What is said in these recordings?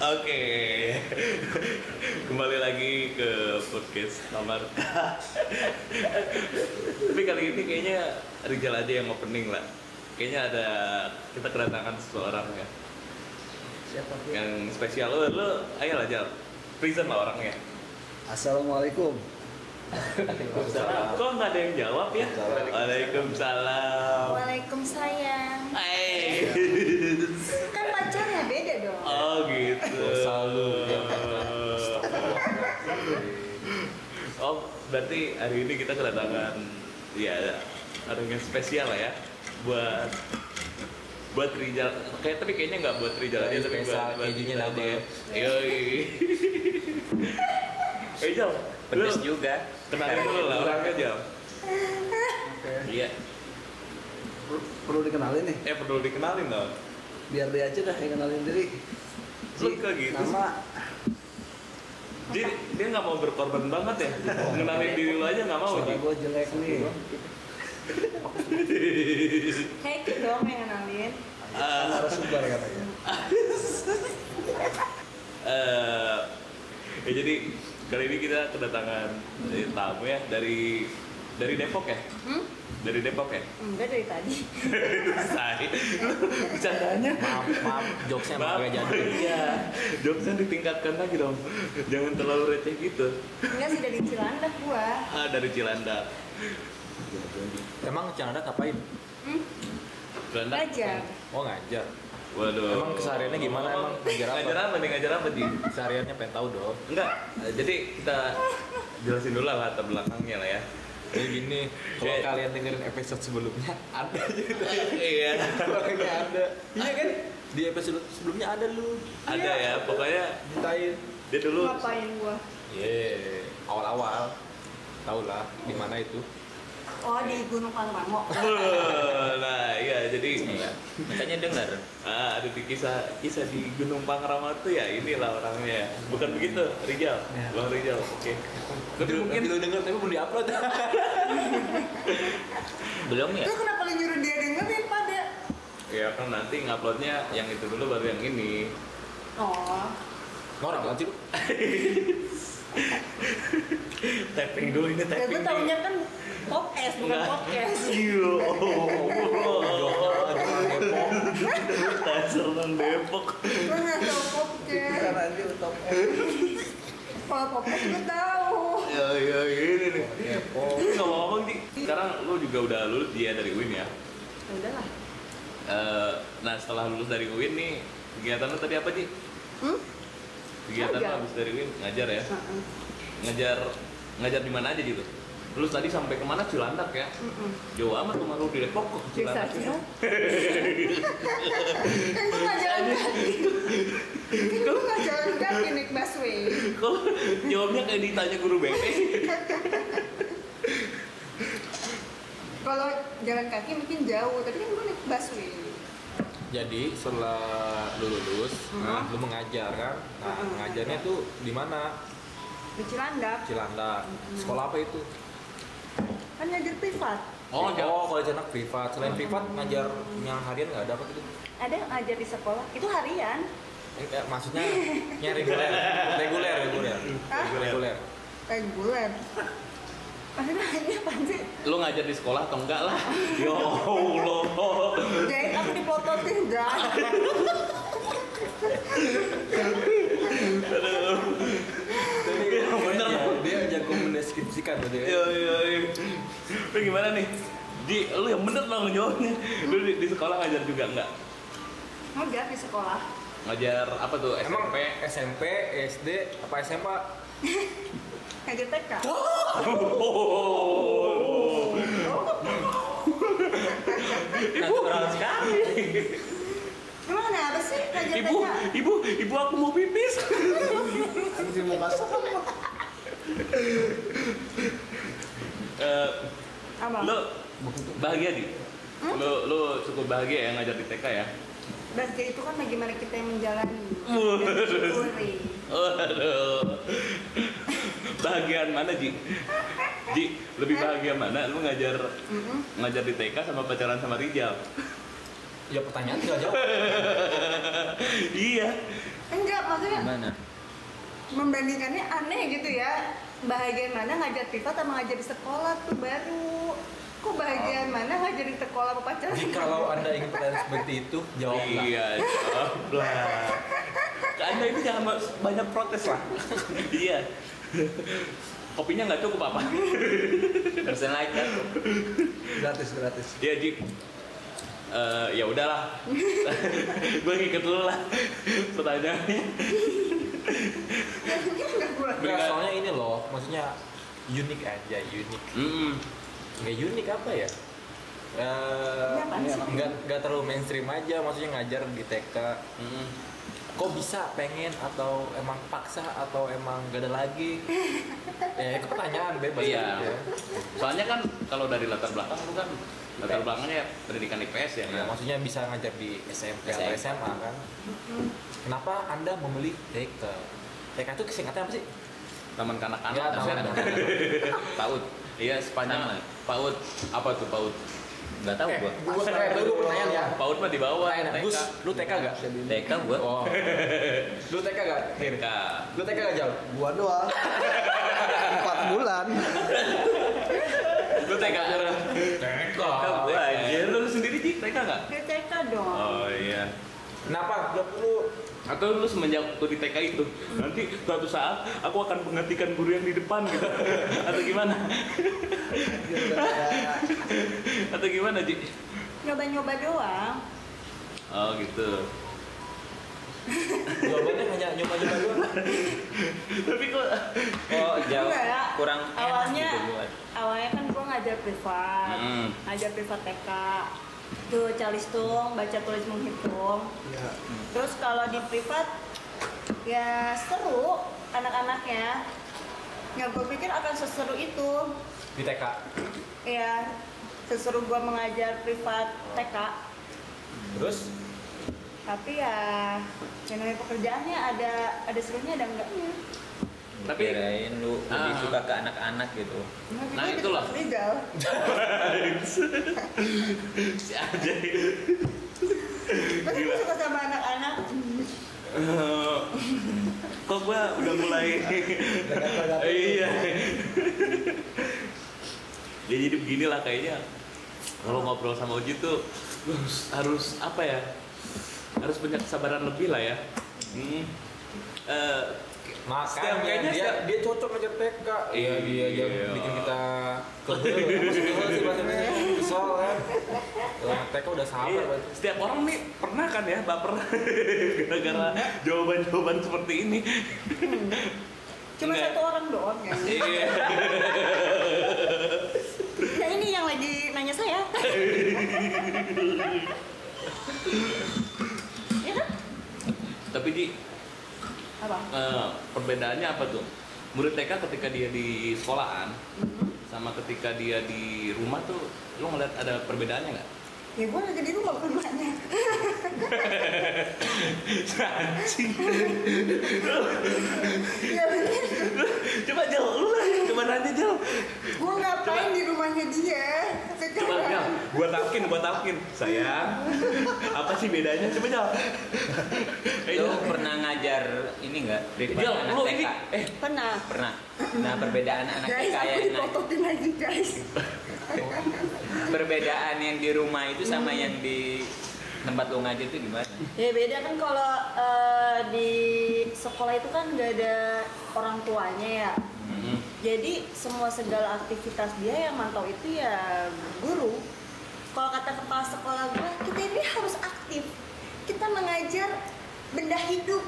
Oke, kembali lagi ke podcast kamar. Tapi kali ini kayaknya Rizal aja yang opening lah. Kayaknya ada kita kedatangan seseorang ya, Siapa tuh? yang spesial. Lo, lo ayo lah Jal, present lah orangnya. Assalamualaikum. Kok nggak ada yang jawab ya? Waalaikumsalam. Waalaikumsalam. Hai. Berarti hari ini kita kedatangan ya orang yang spesial lah ya buat buat Rijal kayak tapi kayaknya nggak buat Rijal aja tapi buat, buat kejunya kita double. aja ya. Yoi. Eh Jal, Pedes juga. kenalin dulu lah orangnya Jal. Oke. Iya, Per- Perlu dikenalin nih. eh perlu dikenalin dong. Biar dia aja dah yang kenalin diri. Lu kok gitu sih? Nama Dia dia nggak mau berkorban banget ya. Kenalin diri lu aja nggak mau suara gue jelek nih. Heki dong yang kenalin. Ah. Narasumber katanya. eh ya jadi kali ini kita kedatangan eh, tamu ya dari dari Depok ya Hmm? Dari Depok ya Enggak dari tadi. saya bercandanya Maaf, maaf, jokesnya Maaf, agak jadul. iya jokesnya ditingkatkan lagi dong jangan terlalu receh gitu Enggak sih dari Cilandak gua. ah dari Cilandak Emang Cilandak ngapain? Hmm? Cilandak Ngajar. Oh ngajar. waduh Emang kesehariannya gimana emang? Ngajar apa? ngajar apa nih ngajar apa Ji? Sehariannya pengen tahu dong. enggak jadi kita jelasin dulu lah latar belakangnya lah ya Jadi gini, kalau Kayak- kalian dengerin episode sebelumnya ada ceritanya. iya Orangnya ada. Iya kan? Di episode sebelumnya ada lu. ada ya pokoknya Ceritain. dia dulu Ngapain gua? Ye, awal-awal. Tahu lah di mana itu. Oh di Gunung Pangrango. nah iya jadi Makanya dengar. ah, ada di kisah kisah di Gunung Pangrango tuh ya inilah orangnya bukan begitu Rijal Ya. bang Rijal oke tapi mungkin lu denger tapi belum diupload. belum ya? Itu kenapa lu nyuruh dia dengerin pada? ya kan nanti nguploadnya yang itu dulu baru yang ini Oh. Norak banget sih lu. tapping dulu ini Ya tapping gua taunya kan podcast bukan Nggak. podcast. Iya, Dasar orang Depok. Nggak tahu podcast. Karena dia top Kalau podcast gua tahu. Ya, ya, ini nih. Depok. Ini ngomong-ngomong, Di, sekarang lu juga udah lulus dia dari UIN ya? Ya udahlah. Eh, nah setelah lulus dari UIN nih kegiatan lu tadi apa sih? Hmm? Kegiatan lu Ngajar. habis dari UIN ngajar ya? Ngajar ngajar di mana aja gitu? Lulus tadi sampai ke mana Cilandak ya? Jauh amat rumah lu di Depok kok Cilandak. aja. Kan gue nggak jalan kaki. Kan gue nggak jalan kaki naik busway. Kok jawabnya kayak ditanya guru BP? Kalau jalan kaki mungkin jauh, tapi kan gue naik busway. Jadi setelah lu lulus, Hmm. lu mengajar kan? Nah, Hmm. mengajarnya tuh di mana? Di Cilandak, Cilandak. Hmm. Sekolah apa itu? kan ngajar privat. Oh, oh, jauh. kalau Cilandak privat. Selain privat ngajar yang harian nggak ada apa gitu? Ada yang ngajar di sekolah, itu harian. Eh, eh, maksudnya yang reguler, reguler, reguler, Hah? reguler. Reguler. Sih? Lu ngajar di sekolah atau enggak lah? Ya Allah. Jahit aku diplototin, enggak. Bener. Ya, dia jago mendeskripsikan berarti ya. Iya iya iya. Lu gimana nih? Di lu yang bener dong jawabnya. Lu di, di sekolah ngajar juga enggak? Ngajar di sekolah. Ngajar apa tuh? Emang SMP? SMP, SD, apa SMA? Ngajar TK. Oh. Natural sekali. Emang kenapa sih Ibu, ibu, ibu aku mau pipis. Di muka sama. Eh, Apa? lu bahagia di? Lu lu cukup bahagia ya ngajar di TK ya? Bahagia itu kan bagaimana kita yang menjalani Waduh. Waduh. Bahagian mana Ji? Ji, lebih bahagia mana? Lu ngajar ngajar di TK sama pacaran sama Rijal? Ya pertanyaan tinggal jawab. iya. Enggak, maksudnya Gimana? membandingkannya aneh gitu ya bahagian mana ngajar privat sama ngajar di sekolah tuh baru kok bahagian mana ngajar di sekolah apa pacaran Jikalau anda ingin pertanyaan seperti itu, jawablah. Iya, jawablah. Anda ini jangan ba- banyak protes lah. iya. Kopinya nggak cukup apa? Persen like kan? Gratis, gratis. Ya Ji. Eh, ya udahlah. gue ngikut dulu lah. Pertanyaannya. Enggak, soalnya ini loh, maksudnya unik aja, unik. Mm. Nggak unik apa ya? Eh, sih? nggak nggak terlalu mainstream aja, maksudnya ngajar di TK. Mm. Kok bisa pengen atau emang paksa atau emang gak ada lagi? ya itu pertanyaan bebas Iya. ya. Soalnya kan kalau dari latar belakang lu kan latar belakangnya pendidikan IPS ya. Ya, maksudnya bisa ngajar di SMP atau SMP. SMA kan? Kenapa anda memilih TK? TK itu singkatnya apa sih? Taman kanak-kanak. Nggak, taman maksudnya. kanak-kanak. PAUD. Iya, sepanjang. PAUD. Apa tuh PAUD? Nggak tahu gua. Gue kan gue pertanyaan ya. PAUD mah di bawah. TK. Gus, lu TK gak? TK gua. Oh. lu TK gak? TK. Lu TK gak jauh? Gua doang. Empat bulan. Lu TK. TK. Anjir, lu sendiri Ji, TK? Di TK dong Oh iya. Kenapa? Gak perlu. Atau lu semenjak waktu di TK itu, nanti suatu saat aku akan menggantikan guru yang di depan gitu. Atau gimana? Atau gimana, Ji? nyoba-nyoba doang Oh gitu. Jawabannya hanya nyoba-nyoba doang. Tapi kok Oh, jauh. Enggak ya. Kurang enak awalnya gitu awalnya kan gua ngajar privat Hmm. ngajar privat TK tuh calistung baca tulis menghitung Ya. terus kalau di privat ya seru anak-anaknya ya gue pikir akan seseru itu Di TK. ya seseru gua mengajar privat TK Terus? tapi ya yang namanya pekerjaannya ada ada serunya ada enggaknya tapi Kirain lu lebih Ah. suka ke anak-anak gitu. Nah, itulah. Rizal si aja. Gue suka sama anak-anak Eh, kok gua udah mulai iya ya jadi beginilah kayaknya kalau ngobrol sama Uji tuh harus, harus apa ya harus punya kesabaran lebih lah ya hmm. Eh, Setiap- Makanya kayaknya dia dia cocok ngajar TK. Iya dia Iya. yang bikin kita kebel. Apa sih kebel sih bahasa Indonesia? Kesel kan. Lah, TK udah sabar iya, setiap orang nih pernah kan ya baper gara-gara jawaban-jawaban seperti ini Cuma Enggak. satu orang doang ya iya Ya ini yang lagi nanya saya Ya kan? tapi di Apa? Eh, perbedaannya apa tuh? Murid TK ketika dia di sekolahan sama ketika dia di rumah tuh lo ngeliat ada perbedaannya nggak? Ya gue lagi di rumah bukan rumahnya Anjing. Ya bener coba Jel, lu lah, coba nanya Jel. Gue ngapain di rumahnya dia Coba Jel, Sekarang gua talkin, gua talkin. Sayang, apa sih bedanya? Coba Jel. Jel. pernah ngajar ini enggak? Privat Jel, TK? ini, eh, Pernah Pernah. Nah, perbedaan anak Guys TK yang dipototin lagi guys perbedaan yang di rumah itu sama yang di tempat lu ngajar itu gimana? Ya beda kan kalau eh, di sekolah itu kan nggak ada orang tuanya ya. Hmm. Jadi semua segala aktivitas dia yang mantau itu ya guru. Kalau kata kepala sekolah gue, kita ini harus aktif. Kita mengajar benda hidup.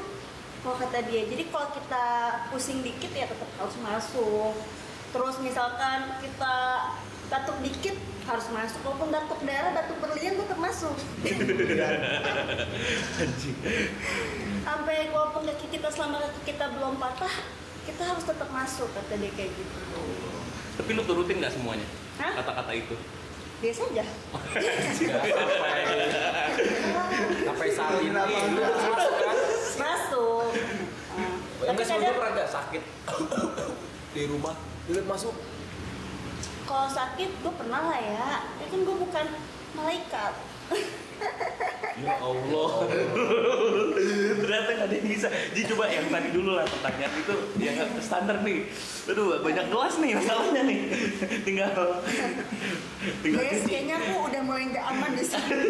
Kalau kata dia, jadi kalau kita pusing dikit ya tetap harus masuk. Terus misalkan kita batuk dikit harus masuk. Walaupun batuk darah, batuk berlian tetap masuk. Sampai walaupun kaki kita selama kaki kita belum patah kita harus tetap masuk kata dia kayak gitu Tapi lu turutin nggak semuanya? Hah? Kata-kata itu. biasa aja sampai saat ini lu harus masuk kan? masuk Nah, tapi kadang pernah nggak sakit di rumah? Dilihat masuk. kalau sakit gue pernah lah ya ya kan gue bukan malaikat Ya Allah. Ada yang bisa. Ji coba yang tadi dulu lah pertanyaan itu yang standar nih. Aduh banyak gelas nih masalahnya nih. Tinggal tinggal cuci. kayaknya aku udah mulai nggak aman di sini.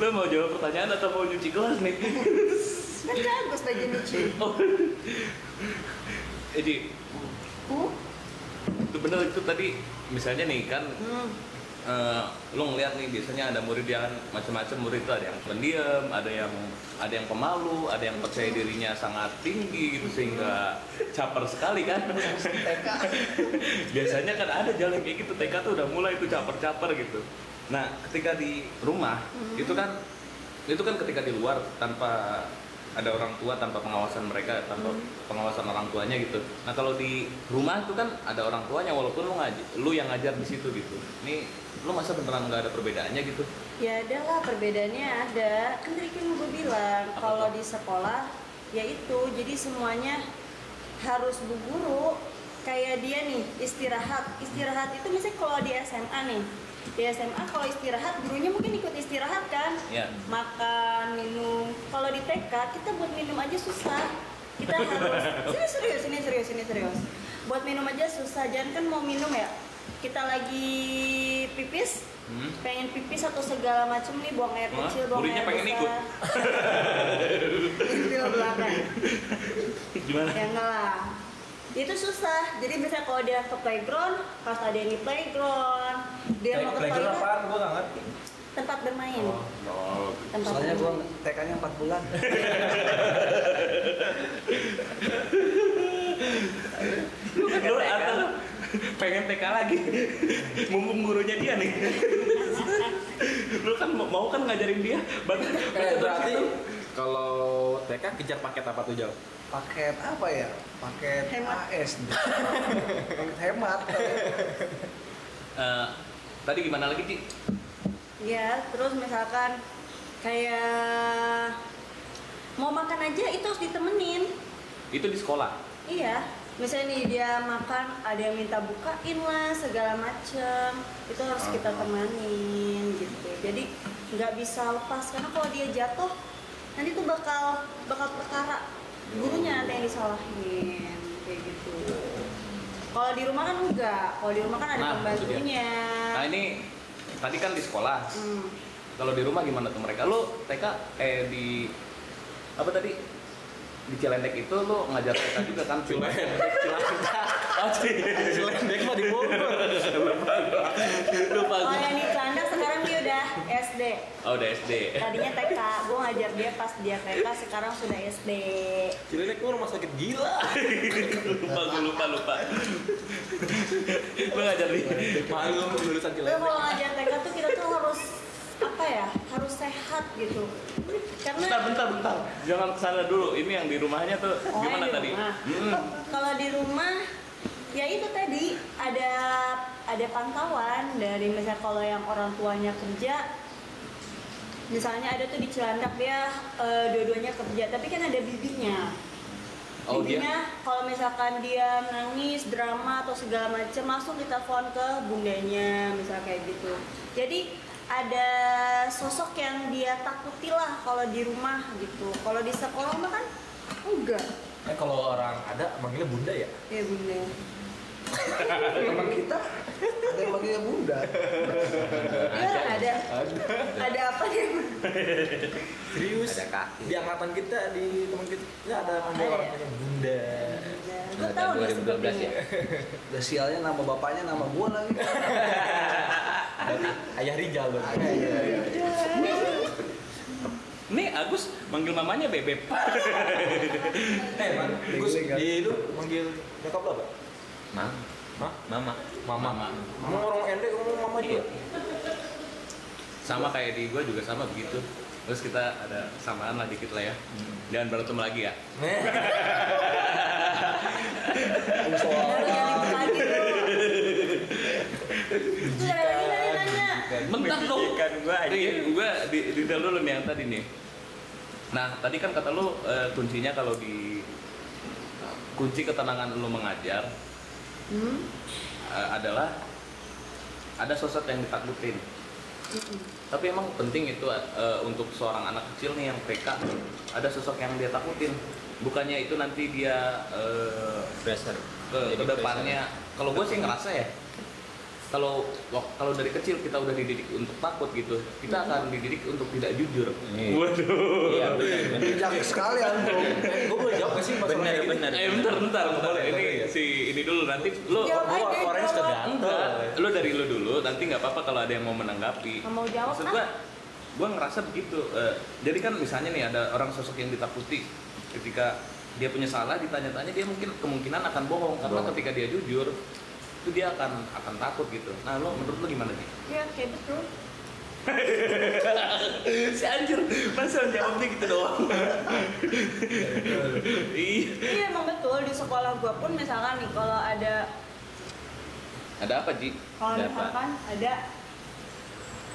Lo mau jawab pertanyaan atau mau nyuci gelas nih? Kan bagus baju nyuci. Oh. Eh, Uh, itu bener itu tadi misalnya nih kan hmm. Eh, lo ngeliat nih biasanya ada murid yang macam-macam murid itu ada yang pendiam, ada yang ada yang pemalu, ada yang percaya dirinya sangat tinggi gitu sehingga caper sekali kan. TK. biasanya kan ada jalan kayak gitu TK tuh udah mulai tuh caper-caper gitu. Nah ketika di rumah itu kan itu kan ketika di luar tanpa ada orang tua tanpa pengawasan mereka tanpa pengawasan orang tuanya gitu. Nah kalau di rumah itu kan ada orang tuanya walaupun lu ngaji, lu yang ngajar di situ gitu. Ini lu masa beneran nggak ada perbedaannya gitu? Ya ada lah perbedaannya ada. Kan tadi kan gue bilang kalau di sekolah ya itu. Jadi semuanya harus bu guru kayak dia nih istirahat. Istirahat itu misalnya kalau di SMA nih. Di SMA kalau istirahat gurunya mungkin ikut istirahat kan? Ya. makan minum. Kalau di TK kita buat minum aja susah. Kita harus ini serius ini serius ini serius. Buat minum aja susah. Jangan kan mau minum ya kita lagi pipis Hmm? pengen pipis atau segala macam nih buang air Hah? kecil buang Gurunya air pengen besar ikut? Itu belakang Gimana? ya enggak lah itu susah jadi misalnya kalau dia ke playground pas ada yang di playground dia mau ke Playground toilet apaan? Gue nggak ngerti. tempat bermain Oh, tempat Soalnya gua bermain. TK-nya 4 bulan. lu atau pengen TK lagi mumpung gurunya dia nih lu kan mau- kan ngajarin dia baca Eh, berarti kalau TK kejar paket apa tuh jauh? Paket apa ya? Paket Hemat. AS. Hemat. Eh, tadi gimana lagi Ci? ya terus misalkan kayak mau makan aja itu harus ditemenin itu di sekolah Iya, misalnya nih dia makan, ada yang minta bukain lah segala macem, itu harus kita temanin gitu. Jadi nggak bisa lepas karena kalau dia jatuh nanti tuh bakal bakal perkara gurunya nanti yang disalahin kayak gitu. Kalau di rumah kan enggak, kalau di rumah kan ada Nah, pembantunya. nah ini tadi kan di sekolah Hmm. kalau di rumah gimana tuh mereka lu TK eh di apa tadi di Cilendek itu lu ngajar TK juga kan Cilendek oh Cilendek mah di Bogor. lupa Kalau gua. yang di Celanda sekarang dia udah SD. oh udah SD Tadinya TK, gue ngajar dia pas dia TK, sekarang sudah SD. Cilendek mah rumah sakit gila. lupa gue lupa lupa lu ngajar di Malu lulusan Lo Cilendek. kalau ngajar TK tuh kita tuh harus apa ya? Harus sehat gitu. bentar Karena bentar bentar jangan ke sana dulu ini yang di rumahnya tuh Oh, gimana di tadi. Hmm. kalau di rumah ya itu tadi ada ada pantauan dari misalnya kalau yang orang tuanya kerja misalnya ada tuh di Cilandak dia eh, dua-duanya kerja tapi kan ada bibinya Oh, dia- Bibinya kalau misalkan dia nangis drama atau segala macam langsung ditelepon ke bundanya misal kayak gitu jadi ada sosok yang dia takuti lah kalau di rumah gitu kalau di sekolah mah kan enggak Eh kalau orang ada manggilnya bunda ya? ya bunda Emang kita ada yang manggilnya bunda. ya ada ada apa nih Serius? Ada kaki. Di angkatan kita, di teman kita ya ada manggil Ada orang ya? punya bunda. gue tahu 2012 sebelumnya ya? Udah sialnya nama bapaknya nama gua lagi. Ayah Rijal dong. Iya, iya, iya. nih Agus manggil mamanya bebek Eh, man, Gus, di lu manggil nyokap lo apa? Mam, Hah? mama. Mama. Mama. Emang orang ende ngomong mama juga? sama kayak di gue juga sama begitu terus kita ada samaan lah dikit lah ya jangan berantem lagi ya baru jadi lagi tuh itu ada lagi tadi nanya Ikan gua aja. Iya, gue di detail dulu nih yang tadi nih nah tadi kan kata lu eh, kuncinya kalau di kunci ketenangan lu mengajar hmm? eh, adalah ada sosok yang ditakutin Mm-mm. tapi tapi emang penting itu eh, untuk seorang anak kecil nih yang TK ada sosok yang dia takutin bukannya itu nanti dia eh, pressure ke, ke depannya kalau gue sih ngerasa ya kalau kalau dari kecil kita udah dididik untuk takut gitu kita akan dididik untuk tidak jujur Iya. waduh iya benar bijak sekali antum gue boleh jawab gak sih masalah benar gini? benar eh bentar bentar bentar Boleh, ini si ini dulu nanti lo Jawab Gue aja, orangnya suka jawab. ganteng. Lu dari lu dulu, nanti nggak apa-apa kalau ada yang mau menanggapi. Mau jawab, Maksud ah. gua, gua ngerasa begitu. eh, jadi kan misalnya nih ada orang sosok yang ditakuti ketika dia punya salah ditanya-tanya dia mungkin kemungkinan akan bohong karena Bohong. ketika dia jujur itu dia akan akan takut gitu. Nah, lo menurut lu gimana nih? ya kayak betul si anjir, masa jawabnya gitu doang? Iya. iya emang betul di sekolah gua pun misalkan nih kalau ada Ada apa, Ji? kalau apa? misalkan ada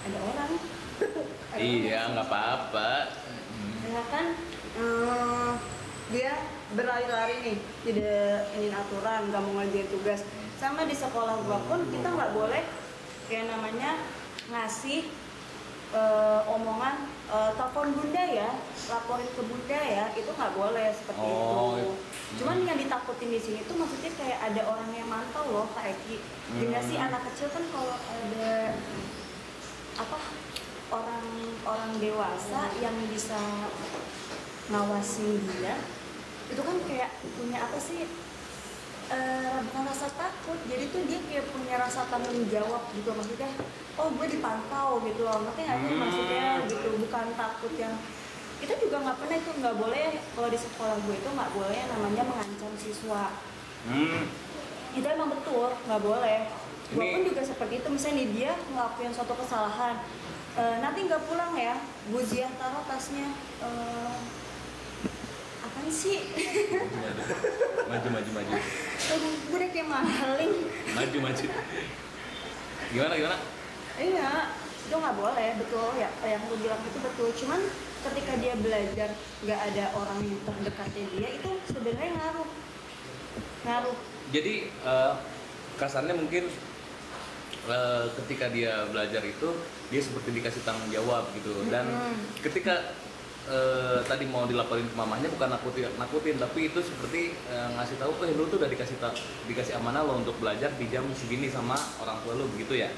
ada orang Ada Iya, nggak apa-apa. misalkan eh, dia berlari-lari nih tidak ini aturan nggak mau ngerjain tugas sama di sekolah gua pun kita nggak boleh kayak namanya ngasih eh, omongan eh, telepon bunda ya laporin ke bunda ya itu nggak boleh seperti Oh, itu iya. cuman yang ditakutin di sini tuh maksudnya kayak ada orang yang mantau loh kak Eki sih Hmm. anak kecil kan kalau ada apa orang orang dewasa yang bisa ngawasin dia itu kan kayak punya apa sih eh, bukan rasa takut. Jadi tuh dia kayak punya rasa tanggung jawab gitu maksudnya oh gue dipantau gitu loh. Ngerti nggak sih Hmm. maksudnya? Gitu bukan takut yang kita juga nggak pernah itu nggak boleh kalau di sekolah gue itu nggak boleh namanya mengancam siswa. Hmm. itu emang betul nggak boleh. Gue pun juga seperti itu. Misalnya nih dia ngelakuin suatu kesalahan Eh, nanti nggak pulang ya Bu Zia taruh tasnya Eh, apaan sih Maju, maju, maju. Aduh, gue udah kayak maling Maju, maju. Gimana, gimana? iya itu nggak boleh betul ya yang lu bilang itu betul cuman ketika dia belajar nggak ada orang yang terdekatnya dia itu sebenarnya ngaruh ngaruh Jadi eh, kasarnya mungkin eh, ketika dia belajar itu dia seperti dikasih tanggung jawab gitu dan Mm-mm. ketika eh, tadi mau dilaporin ke mamahnya bukan nakutin nakutin tapi itu seperti eh, ngasih tahu eh lu tuh udah dikasih ta- dikasih amanah lo untuk belajar di jam segini sama orang tua lu begitu ya?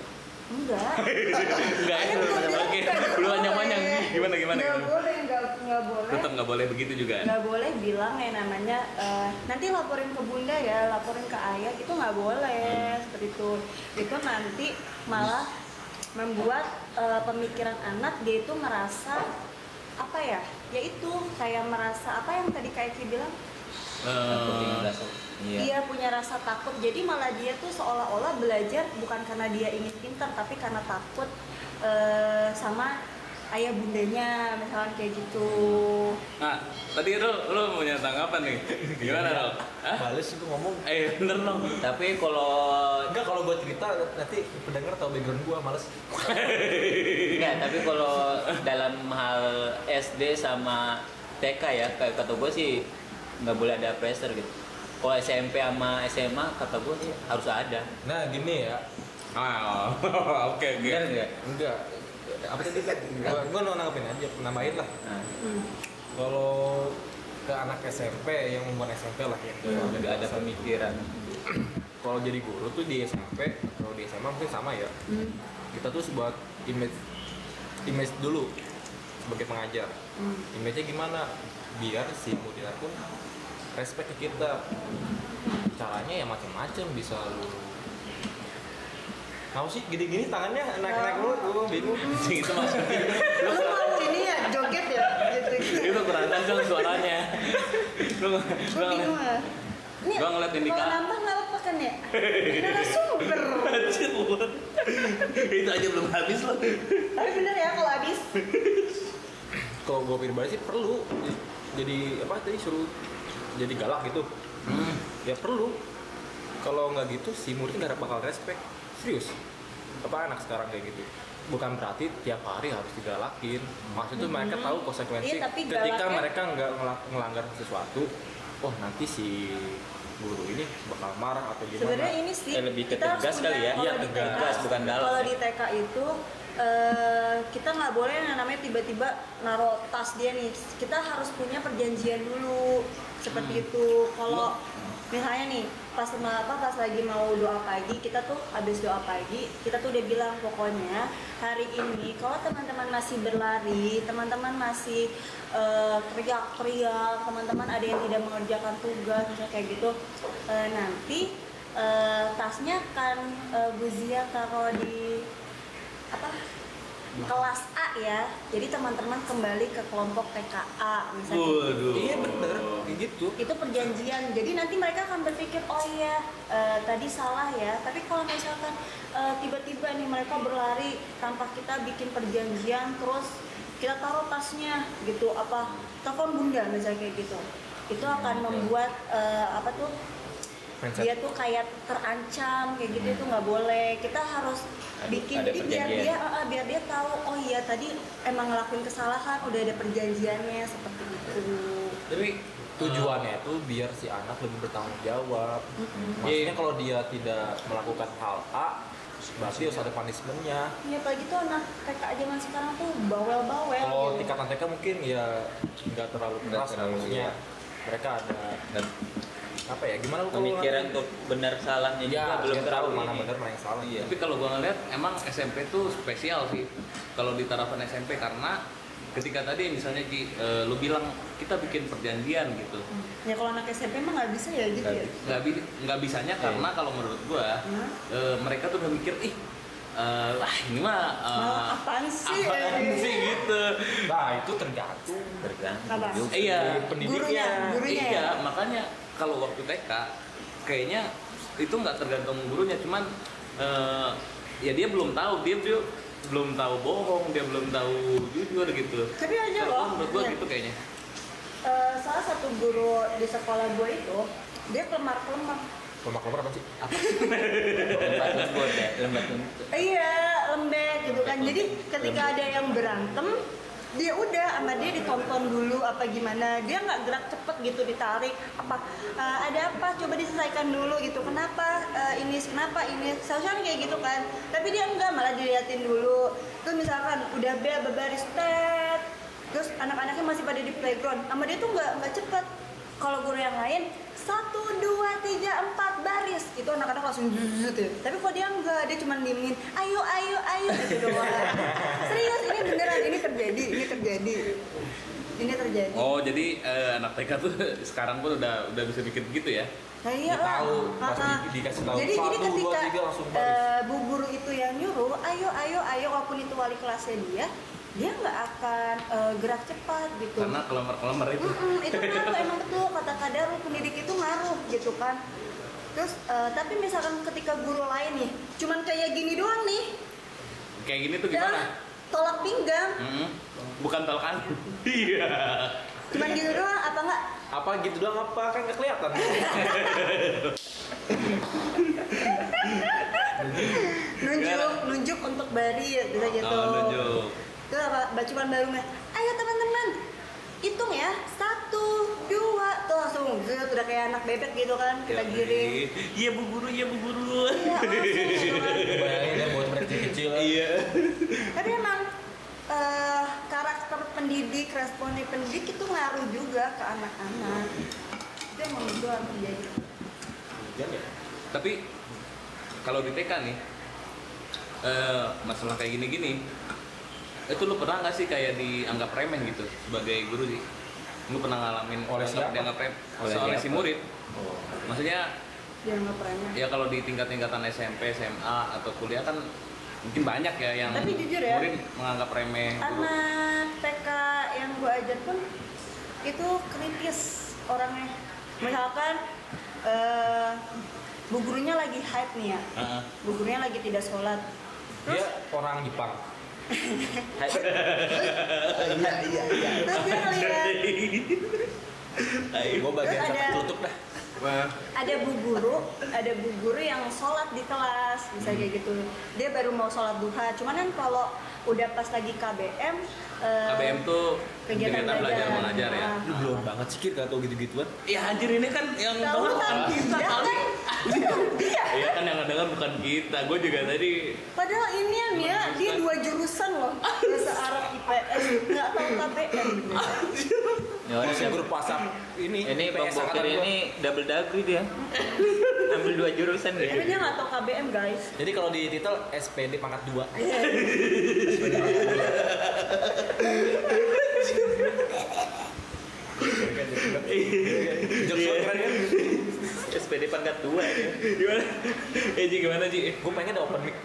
Enggak. Enggak ya oke lu hanya panjang gimana gimana nggak gimana? boleh nggak nggak boleh. Tetap nggak boleh begitu juga? Nggak boleh bilang yang namanya eh, nanti laporin ke bunda ya laporin ke ayah itu nggak boleh. Seperti itu. Itu nanti malah membuat eh, pemikiran anak dia itu merasa apa ya? Yaitu kayak merasa apa yang tadi kayak Ki bilang? Eh, merasa iya. Dia punya rasa takut. Jadi malah dia tuh seolah-olah belajar bukan karena dia ingin pintar tapi karena takut eh, sama ayah bundanya misalkan kayak gitu nah tadi lu lu punya tanggapan nih gimana? Hah? Bales itu ngomong. eh bener dong tapi kalau Enggak kalau gue cerita nanti pendengar tahu background gue males. Enggak, tapi kalau dalam hal SD sama TK ya, kayak kata gue sih nggak boleh ada pressure gitu. Kalau SMP sama SMA kata gue sih harus ada. Nah gini ya, ah oke oke Benar nggak? enggak apa tadi kan gua mau nanggepin aja nambahin lah Hmm. kalau ke anak SMP yang umur SMP lah yang kalau udah nggak ada pemikiran. kalau jadi guru tuh di SMP atau di SMA mungkin sama ya Hmm. kita tuh buat image image dulu sebagai pengajar Hmm. image-nya gimana biar si muridnya pun respect ke kita caranya ya macam-macam bisa lu Kenapa sih gini-gini tangannya naik-naik lu, gua bingung. itu maksudnya Lu mau ini ya joget ya gitu. itu kurang kenceng suaranya lu Gue lu bingung lah. Ini Gua ngeliat Indika. Kalau nambah nggak apa kan ya? Narasumber. Anjir, buat. itu aja belum habis loh Tapi bener ya kalau habis. Kalau gue pribadi sih perlu jadi apa tadi suruh jadi galak gitu. Ya perlu. Kalau nggak gitu si murid nggak bakal respect. Serius. Apa anak sekarang kayak gitu? Bukan berarti tiap hari harus digalakin. Maksudnya mereka tahu konsekuensi Iya, tapi ketika galaknya- mereka nggak ngelanggar sesuatu. Oh nanti si guru ini bakal marah atau gimana? Sebenarnya ini sih Eh, lebih ke kita harus tegas punya- kali ya. Iya, tegas, bukan galak Kalau ya. di TK itu eh, kita nggak boleh yang namanya tiba-tiba naruh tas dia nih kita harus punya perjanjian dulu seperti itu kalau misalnya nih pas apa pas lagi mau doa pagi kita tuh habis doa pagi kita tuh udah bilang pokoknya hari ini kalau teman-teman masih berlari teman-teman masih eh, teriak-teriak teman-teman ada yang tidak mengerjakan tugas misalnya kayak gitu eh, nanti eh, tasnya akan eh, Bu Zia taruh di apa kelas A ya jadi teman-teman kembali ke kelompok TKA misalnya gitu. Waduh. Iya bener, kayak gitu. itu perjanjian jadi nanti mereka akan berpikir oh iya eh, tadi salah ya tapi kalau misalkan eh, tiba-tiba nih mereka berlari tanpa kita bikin perjanjian terus kita taruh tasnya gitu apa telepon bunda misalnya kayak gitu itu akan membuat eh, apa tuh Mindset. dia tuh kayak terancam kayak gitu itu nggak boleh kita harus Ada- bikin ada jadi biar dia eh, biar dia tahu oh iya tadi emang ngelakuin kesalahan udah ada perjanjiannya seperti itu Tapi Tujuannya itu biar si anak lebih bertanggung jawab. Maksudnya kalau dia tidak melakukan hal A, berarti harus ada punishmentnya. Ya apalagi tuh anak TK zaman sekarang tuh bawel-bawel Kalau gitu. tingkatan TK mungkin ya nggak terlalu keras, maksudnya iya. mereka ada Dan apa ya? Gimana pemikiran untuk benar salahnya ya, juga belum tahu terlalu mana benar mana yang salah. Iya. Tapi kalau gua ngeliat emang SMP tuh spesial sih kalau di tarafan SMP karena ketika tadi misalnya Ki, eh, lu bilang kita bikin perjanjian gitu Ya kalau anak SMP mah nggak bisa ya gitu ya. nggak bi- nggak bisanya karena kalau menurut gua Hmm? eh, mereka tuh udah mikir ih eh, wah ini mah eh, Malah apaan sih? apaan sih gitu Nah itu tergantung. Tergantung iya Gurunya, gurunya iya ya. makanya kalau waktu TK kayaknya itu nggak tergantung gurunya cuman eh, ya dia belum tahu dia dia belum tahu bohong dia belum tahu jujur gitu Tapi aja loh. menurut gua ya. gitu kayaknya Eh, salah satu guru di sekolah gue itu dia kelemar-kelemar. Lemak-lemak apa sih? Lembut ya, lembat lembut. Iya, lembek gitu kan. Jadi ketika ada yang berantem, dia udah sama dia ditonton dulu apa gimana. Dia nggak gerak cepet gitu ditarik. Apa "Eh, ada apa? Coba diselesaikan dulu gitu. Kenapa eh, ini? Kenapa ini? Seharusnya kayak gitu kan. Tapi dia enggak malah diliatin dulu. Terus misalkan udah bel berbaris tet. Terus anak-anaknya masih pada di playground. Sama dia tuh nggak nggak cepet. Kalau guru yang lain satu dua tiga empat baris itu anak-anak langsung zzzz ya. tapi kalau dia enggak dia cuma diemin ayo ayo ayo gitu doang serius ini beneran ini terjadi ini terjadi ini terjadi oh jadi eh, anak TK tuh sekarang pun udah udah bisa bikin begitu ya Nah, iya tahu, pas Ah, ah. di- dikasih tahu Jadi, jadi satu, dua, ketika tiga, langsung baris. eh, bu guru itu yang nyuruh, ayo, ayo, ayo, walaupun itu wali kelasnya dia, dia nggak akan eh, gerak cepat gitu. karena kelemar-kelemar itu Mm-mm, itu ngaruh emang betul kata kadar pendidik itu ngaruh gitu kan. Terus eh, tapi misalkan ketika guru lain nih, cuman kayak gini doang nih, kayak gini tuh ya, gimana tolak pinggang, Mm-mm. bukan tolkan iya cuman gitu doang apa enggak? Apa gitu doang apa? Kan nggak kelihatan. Nunjuk, nunjuk untuk bari bisa gitu. oh, nunjuk Apa? Cuman baru ayo teman-teman, hitung ya, satu, dua, tuh langsung zut, udah kayak anak bebek gitu kan, kita Ya, giring. iya bu guru iya bu guru Iya, gitu kan. Bayangin ya buat mereka kecil. iya Tapi emang eh, karakter pendidik, responnya pendidik itu ngaruh juga ke anak-anak. Itu yang menurut gue harus ya? tapi kalau di TK nih eh, masalah kayak gini-gini itu lu pernah nggak sih kayak dianggap remeh gitu sebagai guru sih lu pernah ngalamin Oleh dianggap- siapa? dianggap remeh Oleh oleh si murid Oh. maksudnya Dia nggak remeh. ya kalau di tingkat-tingkatan SMP SMA atau kuliah kan mungkin banyak ya yang Tapi jujur ya, murid menganggap remeh guru. anak TK yang gue ajar pun itu kritis orangnya misalkan eh, bu gurunya lagi hype nih ya Heeh. bu gurunya lagi tidak sholat Dia orang Jepang. Iya iya iya. terus dia ngeliat Ayo. Gue bagian Terus sampai ada- tutup dah. Wah, ada bu guru ada bu guru yang sholat di kelas bisa kayak gitu dia baru mau sholat duha cuman kan kalau udah pas lagi KBM eh, KBM tuh kegiatan kegiatan belajar belajar. mengajar ya Ah. Lu belum banget sih kira tau gitu-gituan. Ya anjir ini kan yang Tahu denger kan bukan kita dia kali. kan dia Iya kan yang denger bukan kita. Gue juga tadi Padahal ini ya, dia dua jurusan loh. Biasa KBM Ya orang Masih dap- grup WhatsApp ini. ini Bang Bokir ini double degree dia. Ambil dua jurusan tapi dia. dia nggak tahu KBM guys Jadi kalau di titel SPD pangkat 2. Jokes Iya. keren kan? SPD pangkat dua dia. gimana eh Ji gimana Ji Gue pengen open mic.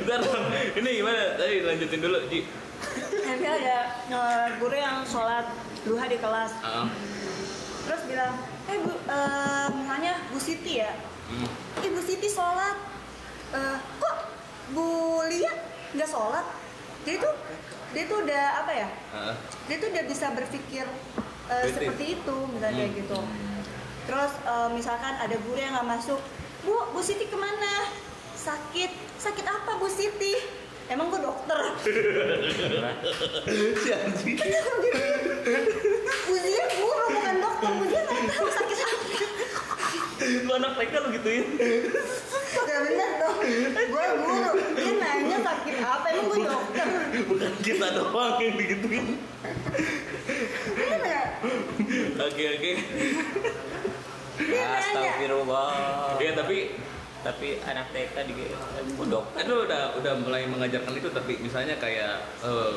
bentar dong ini gimana tadi lanjutin dulu Ji nanti ada eh, guru yang sholat duha di kelas Ah. terus bilang eh bu eh, misalnya Bu Siti ya Hmm. Ibu Siti sholat Eh, kok Bu Lia nggak sholat dia tuh dia tuh udah apa ya? Ah. dia tuh udah bisa berpikir Kritis. seperti itu misalnya kayak gitu. Terus eh, misalkan ada guru yang nggak masuk bu Bu Siti ke mana? Sakit. Sakit apa Bu Siti? Emang gue dokter. Si anjing Bu Lia guru bukan dokter Bu Lia nggak tahu sakit apa lu anak TK lu gituin. Gak bener dong. Gue guru. Dia nanya sakit apa emang gue dokter? Bukan kita doang yang digituin. Oke oke. Astagfirullah. ya tapi Tapi anak TK di bodok. Aduh udah udah mulai mengajarkan itu tapi misalnya kayak eh,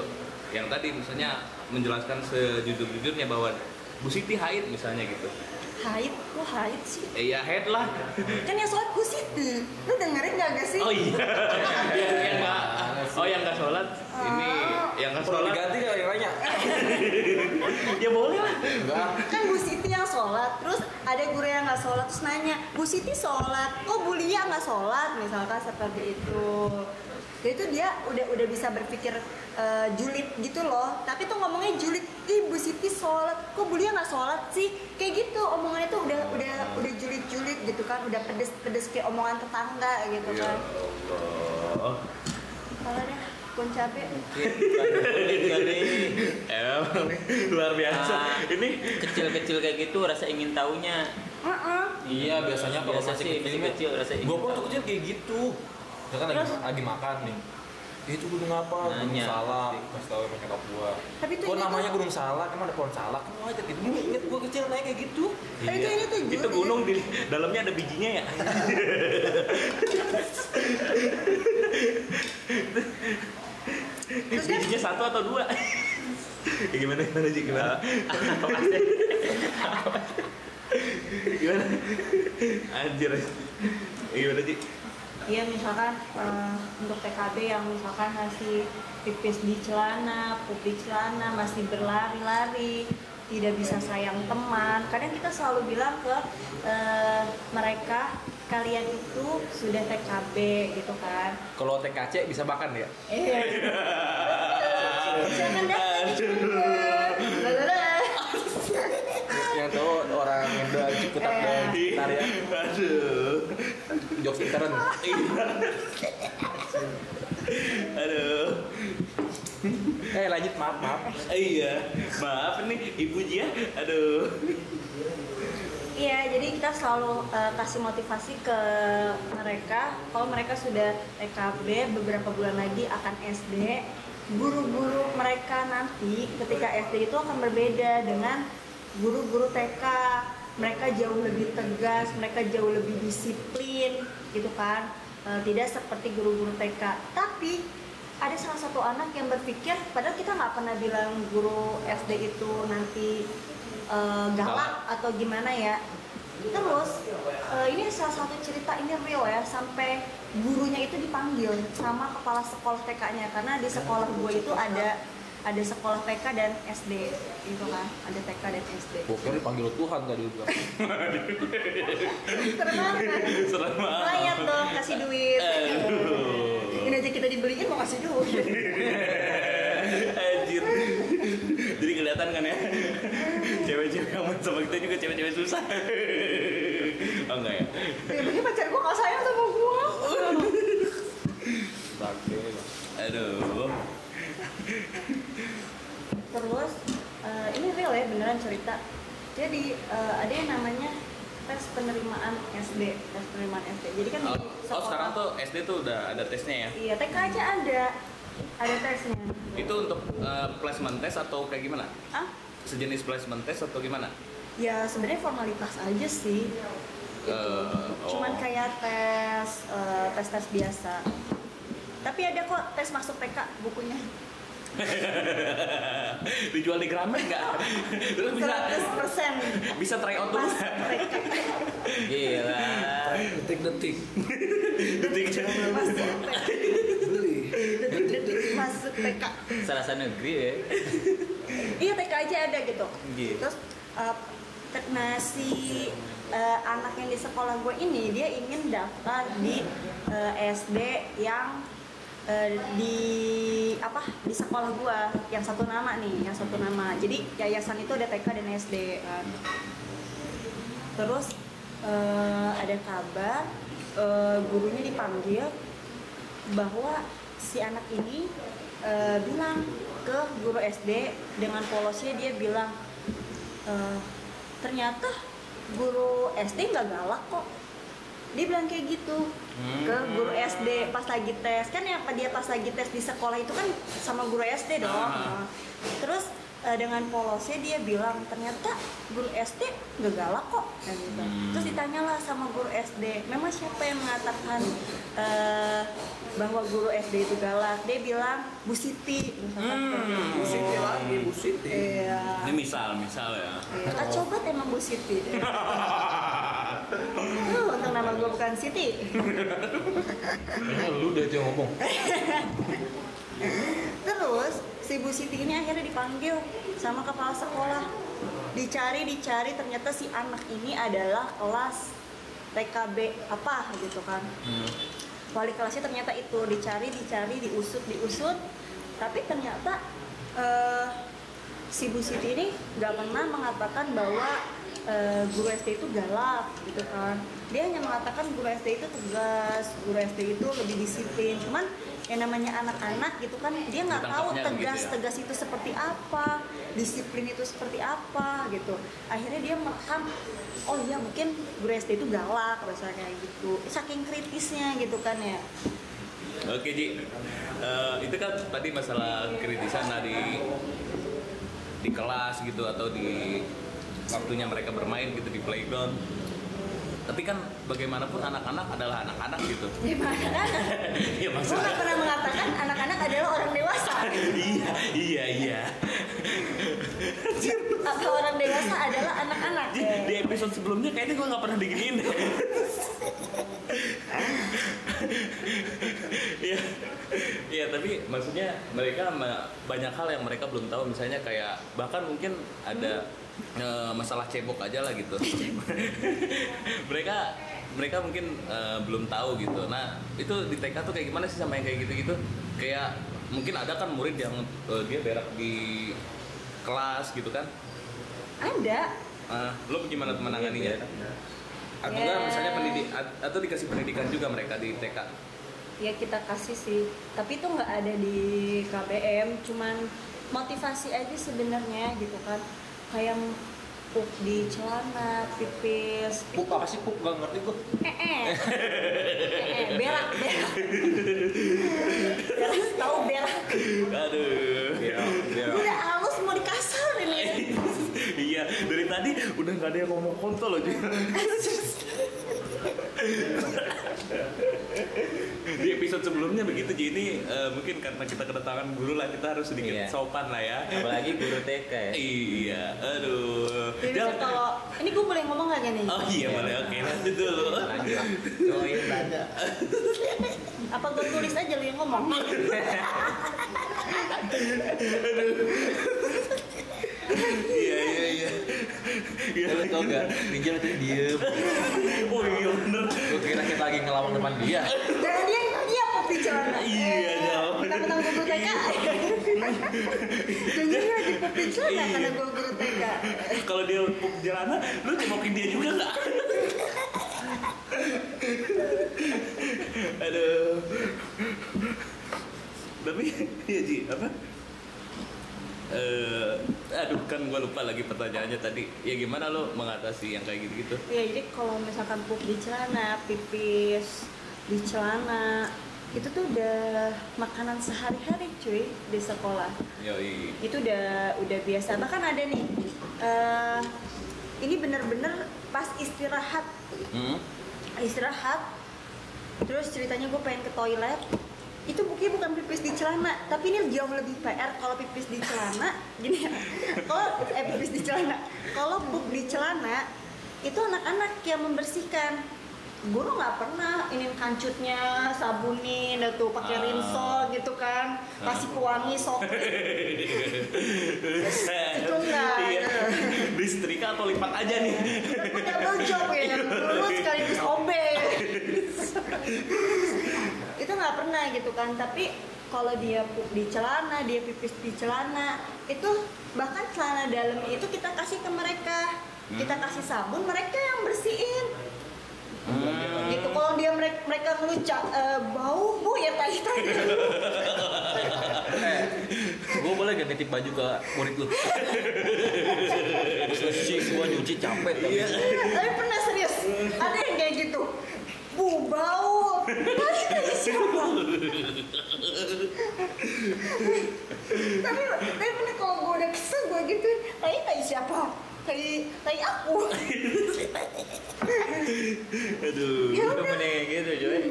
yang tadi misalnya menjelaskan sejujur-jujurnya bahwa Bu Siti haid misalnya gitu. Haid kok haid sih Eh ya haid lah. kan yang sholat Bu Siti lu dengerin gak gak sih Oh iya. yang yang nggak oh yang nggak sholat ini yang nggak Perlu sholat diganti nggak yang lainnya? ya boleh lah. Enggak. kan Bu Siti yang sholat terus ada guru yang nggak sholat terus nanya Bu Siti sholat kok Bu Lia nggak sholat misalkan seperti itu itu dia udah udah bisa berpikir eh, julid gitu loh tapi tuh ngomongnya julid ih Bu Siti sholat kok Bu Lia nggak sholat sih kayak gitu omongannya tuh udah udah udah julid julid gitu kan udah pedes pedes kayak omongan tetangga gitu Ya kan Allah. kalau deh kun cabe Emang luar biasa. Ah. Ini Kecil-kecil kayak gitu rasa ingin taunya. Heeh. Iya biasanya kalau Biasa masih sih, kecil, masih kecil rasa ingin Gue pun tuh kecil kayak gitu. Ya kan lagi, lagi makan nih. Itu gunung apa? Gunung Nanya. salak. Kasih tahu sama nyokap gua. Tapi tuh Kok namanya tuh- gunung salak? Emang ada pohon salak? Kan aja gitu. Dulu inget gua kecil naik kayak gitu. Tapi itu ini tuh itu gunung di dalamnya ada bijinya ya. Terus bijinya satu atau dua? ya gimana gimana sih gimana? gimana? Anjir. Ya, gimana sih? Iya misalkan eh, untuk TKB yang misalkan masih pipis di celana, pup di celana, masih berlari-lari, tidak bisa sayang teman. Kadang kita selalu bilang ke eh, mereka kalian itu sudah TKB gitu kan. Kalau TKC bisa makan ya? Eh, jangan datang Intern. Aduh. Eh lanjut maaf maaf. Iya. Maaf nih Ibu Jia. Aduh. Iya, jadi kita selalu eh, kasih motivasi ke mereka kalau mereka sudah TKB beberapa bulan lagi akan SD. Guru-guru mereka nanti ketika SD itu akan berbeda dengan guru-guru TK. Mereka jauh lebih tegas, mereka jauh lebih disiplin, gitu kan? Eh, tidak seperti guru-guru TK. Tapi ada salah satu anak yang berpikir, padahal kita nggak pernah bilang guru SD itu nanti eh, galak atau gimana ya terus eh, ini salah satu cerita ini real ya sampai gurunya itu dipanggil sama kepala sekolah TK-nya karena di sekolah gue itu ada ada sekolah TK dan SD gitu kan ada TK dan SD Gue kira dipanggil Tuhan tadi juga. serem banget Serem banget. layak dong kasih duit Aduh. ini aja kita dibeliin mau kasih duit Anjir. Jadi kelihatan kan ya. Cewek-cewek yang main sama kita juga cewek-cewek susah. Oh enggak ya? begini pacar gue gak sayang sama gue. Aduh. Terus eh, ini real ya beneran cerita jadi eh, ada yang namanya tes penerimaan SD tes penerimaan SD jadi kan Oh, di oh, sekarang tuh SD tuh udah ada tesnya ya? iya TK aja ada ada tesnya Itu untuk eh, placement test atau kayak gimana? ah Sejenis placement test atau gimana? ya sebenarnya formalitas aja sih Eh, oh. cuman kayak tes tes tes biasa tapi ada kok tes masuk TK bukunya Dijual di Gramet nggak? Terus bisa 100 persen bisa try out dulu. masuk TK Gila. Detik-detik Detik. masuk beli. detik-detik masuk TK Salah satu negeri ya. iya TK aja ada gitu Gitu. terus uh, te- nah si uh, anak yang di sekolah gue ini dia ingin daftar di uh, SD yang uh, di apa di sekolah gue yang satu nama nih yang satu nama. Jadi yayasan itu ada TK dan SD kan. Terus uh, ada kabar uh, gurunya dipanggil bahwa si anak ini uh, bilang ke guru SD dengan polosnya dia bilang "Eh, ternyata guru SD nggak galak kok. Dia bilang kayak gitu ke guru SD pas lagi tes kan yang dia pas lagi tes di sekolah itu kan sama guru SD dong Ah. terus eh, dengan polosnya dia bilang ternyata guru SD nggak galak kok kan gitu. terus ditanyalah sama guru SD memang siapa yang mengatakan eh, bahwa guru SD itu galak dia bilang Bu Siti misalkan Hmm. gitu. Bu Siti lagi, Bu Siti. iya Ini misal, misal ya. Iya, ah, coba emang Bu Siti Uh, untung nama gue bukan Siti Kayaknya lu udah itu yang ngomong. Terus si Bu Siti ini akhirnya dipanggil sama kepala sekolah. Dicari dicari ternyata si anak ini adalah kelas TKB apa gitu kan. Wali kelasnya ternyata itu dicari dicari diusut diusut tapi ternyata eh, si Bu Siti ini nggak pernah mengatakan bahwa eh, guru SD itu galak gitu kan dia hanya mengatakan guru SD itu tegas guru SD itu lebih disiplin cuman yang namanya anak-anak gitu kan dia nggak tahu Ditangkapnya begitu tegas ya? tegas itu seperti apa disiplin itu seperti apa gitu akhirnya dia merekam oh iya mungkin guru SD itu galak rasa kayak gitu saking kritisnya gitu kan ya Oke Ji, Eh, itu kan tadi masalah kritisan di di kelas gitu atau di waktunya mereka bermain gitu di playground. Tapi kan bagaimanapun anak-anak adalah anak-anak gitu. gimana kan Iya gue maksudnya. nggak pernah mengatakan anak-anak adalah orang dewasa iya, iya, iya. atau orang dewasa adalah anak-anak di episode sebelumnya kayaknya gue nggak pernah diginiin. Iya, iya tapi maksudnya mereka banyak hal yang mereka belum tahu misalnya kayak bahkan mungkin ada eh, masalah cebok aja lah gitu. mereka mereka mungkin eh, belum tahu gitu. Nah itu di TK tuh kayak gimana sih sama yang kayak gitu-gitu? Kayak mungkin ada kan murid yang eh, dia berak di kelas gitu kan? ada Ah, lo gimana menanganinya? Atau Ya. enggak misalnya pendidik at- atau dikasih pendidikan juga mereka di TK? ya kita kasih sih tapi itu nggak ada di KBM cuman motivasi aja sebenarnya gitu kan kayak pup di celana pipis Pup apa sih pup? Gak ngerti gue. eh eh eh, eh, berak berak berak tahu berak Aduh. Iya, iya. udah halus mau dikasar ini iya, dari tadi udah nggak ada yang ngomong kontol loh. Di episode sebelumnya begitu Ji ini eh, mungkin karena kita kedatangan guru lah kita harus sedikit Iya. sopan lah ya. Apalagi guru TK ya. Iya, aduh. Jadi kalau ini gue boleh ngomong gak gini? Oh iya boleh, oke lanjut dulu. Lanjut. Join tanda. Apa gue tulis aja lu yang ngomong? Iya iya iya. Iya. Lu tau gak? Rinjal tadi diem. Oh iya bener. Gue kira kita lagi ngelawak depan dia. Dan dia di celana. Iya, jauh. Tentang guru TK. Dan dia lagi di celana Iya. karena gue guru TK. Kalau dia pup jalanan, lu cemokin dia juga nggak? Aduh. Tapi ya Ji, apa? Eh, aduh kan gue lupa lagi pertanyaannya tadi. Ya gimana lo mengatasi yang kayak gitu-gitu? Ya jadi kalau misalkan pup di celana, pipis di celana, itu tuh udah makanan sehari-hari cuy di sekolah Yoi. itu udah udah biasa bahkan ada nih eh, ini bener-bener pas istirahat Hmm? istirahat terus ceritanya gue pengen ke toilet itu buktinya bukan pipis di celana tapi ini jauh lebih PR kalau pipis di celana gini. Ya kalau eh pipis di celana. Kalau pup di celana itu anak-anak yang membersihkan. Guru nggak pernah ini kancutnya sabunin atau pakai Ah. rinsol gitu kan. Kasih pewangi sok. Itu enggak Iya. Atau lipat aja nih. double job ya yang lurus sekaligus OB itu nggak pernah gitu kan tapi kalau dia pup di celana dia pipis di celana itu bahkan celana dalam itu kita kasih ke mereka. Kita kasih sabun mereka yang bersihin. Gitu kalau dia mereka mereka ngelucak "Eh, bau bu ya tai tai Eh, gue boleh gak nitip baju ke murid lu? Selesai gua nyuci capek tapi. Iya. tapi pernah serius ada yang kayak gitu bu bau tai siapa tapi tapi kalau gue udah kesel gue gitu tai tai siapa tai tai aku Aduh. ya udah mending gitu coy.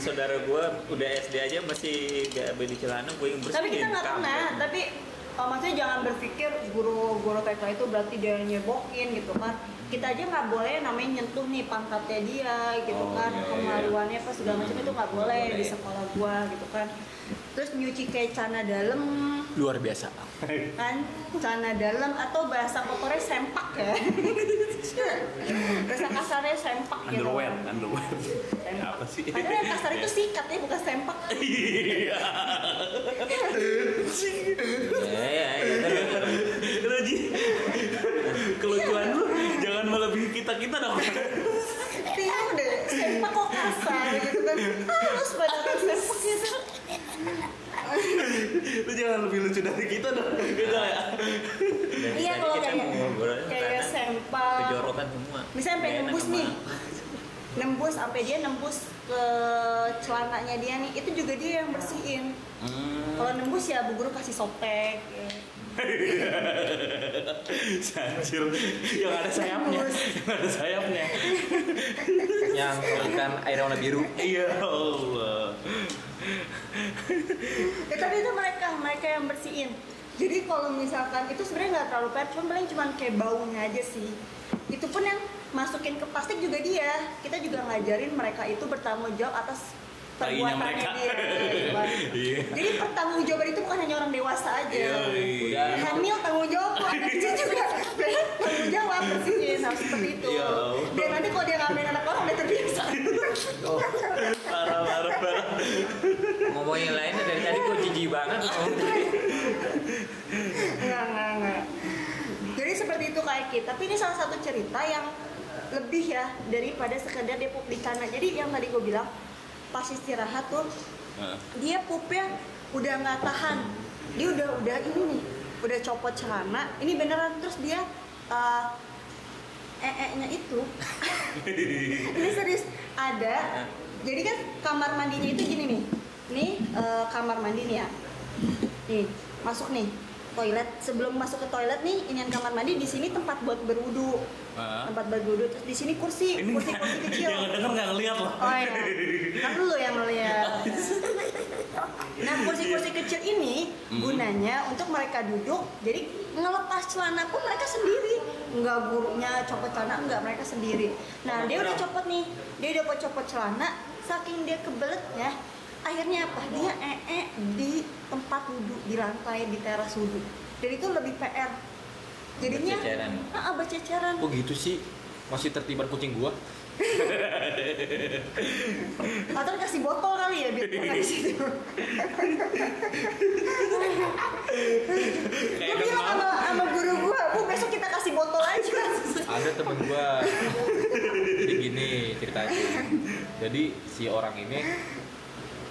Saudara gua udah SD aja masih gak beli celana, gue yang bersihin. tapi kita nggak pernah tapi uh, maksudnya jangan berpikir guru guru TK itu berarti dia nyebokin gitu kan kita aja nggak boleh namanya nyentuh nih pantatnya dia gitu Oh, kan iya, iya. kemaluannya apa segala macam itu nggak boleh Boleh. di sekolah gua gitu kan terus nyuci kayak celana dalam luar biasa. kan celana dalam atau bahasa kotornya sempak ya bahasa kasarnya sempak gitu Underwear, underwear. Sempak. Apa sih? Padahal yang kasar itu sikat ya bukan sempak Iya. Ya, ya, ya. Lu Ji. Kelucuan lu jangan melebihi kita-kita dong. Bingung deh, sempak kok kasar gitu kan Harus pada sempak gitu Lu jangan lebih lucu dari kita dong. Gitu ya. Iya kalau kayak kayak sempak kejorokan semua. Misalnya pengen Nggak enak nembus nih Nembus sampai dia nembus ke celananya dia nih Itu juga dia yang bersihin Hmm. Kalau nembus ya bu guru kasih sotek ya. Anjir, yang ada sayapnya, yang ada sayapnya. Yang ikan air warna biru. Iya Allah. Ya tapi itu mereka, mereka yang bersihin jadi kalau misalkan itu sebenarnya nggak terlalu pet, cuma paling cuma kayak baunya aja sih. Itu pun yang masukin ke plastik juga dia. Kita juga ngajarin mereka itu bertanggung jawab atas perbuatannya mereka. dia. Iya. Jadi pertanggung jawaban itu bukan hanya orang dewasa aja. Yoi. Udah. Hamil tanggung jawab, anak kecil juga tanggung jawab bersihin harus seperti itu. Ya Allah. Biar nanti kalau dia ngambilin anak orang udah terbiasa. Parah, parah, parah. Ngomongin lainnya dari tadi gue jijik banget. Enggak, enggak, enggak. Jadi seperti itu kayak kita. Tapi ini salah satu cerita yang lebih ya daripada sekedar dia pup di tanah. Jadi yang tadi gue bilang pas istirahat tuh dia pupnya udah nggak tahan. Dia udah udah ini nih, udah copot celana. Ini beneran terus dia uh, ee-nya itu ini serius ada jadi kan kamar mandinya itu gini nih nih eh, kamar mandi nih ya nih masuk nih toilet sebelum masuk ke toilet nih ini yang kamar mandi di sini tempat buat berwudu Ah. tempat buat berwudu terus di sini kursi Ini kursi kursi kecil yang denger nggak ngeliat loh. Oh iya, kan lu yang melihat. Nah kursi-kursi kecil ini gunanya untuk mereka duduk, jadi ngelepas celana pun mereka sendiri, nggak gurunya copot celana, nggak mereka sendiri. Nah dia udah copot nih, dia udah copot celana, saking dia kebeletnya, akhirnya apa? Dia ee di tempat wudhu, di lantai, di teras wudhu. Dan itu lebih PR. Jadinya, Berceceran. ah, berceceran. Kok gitu sih? Masih tertiban kucing gua. Atau kasih botol kali ya biar di situ. gue bilang sama, sama guru gue, bu besok kita kasih botol aja. Ada temen gua. Jadi gini ceritanya. Jadi si orang ini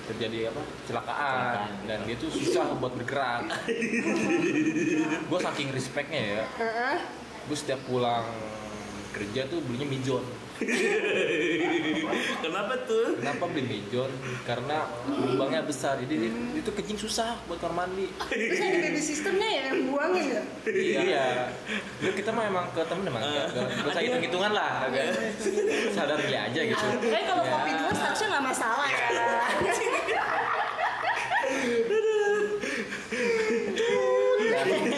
terjadi apa kecelakaan dan dia tuh susah buat bergerak. gue saking respectnya ya, Heeh. gue setiap pulang kerja tuh belinya mijon. Kenapa tuh? Kenapa beli mejon? Karena lubangnya besar, jadi Hmm. itu kencing susah buat kamar mandi. Terus ada baby sistemnya ya yang buangin ya. iya. Lu kita mah emang ke temen emang Ah. gak, gak, usah hitung hitungan lah, agak sadar beli aja gitu. Tapi kalau Ya. kopi dua statusnya nggak masalah ya.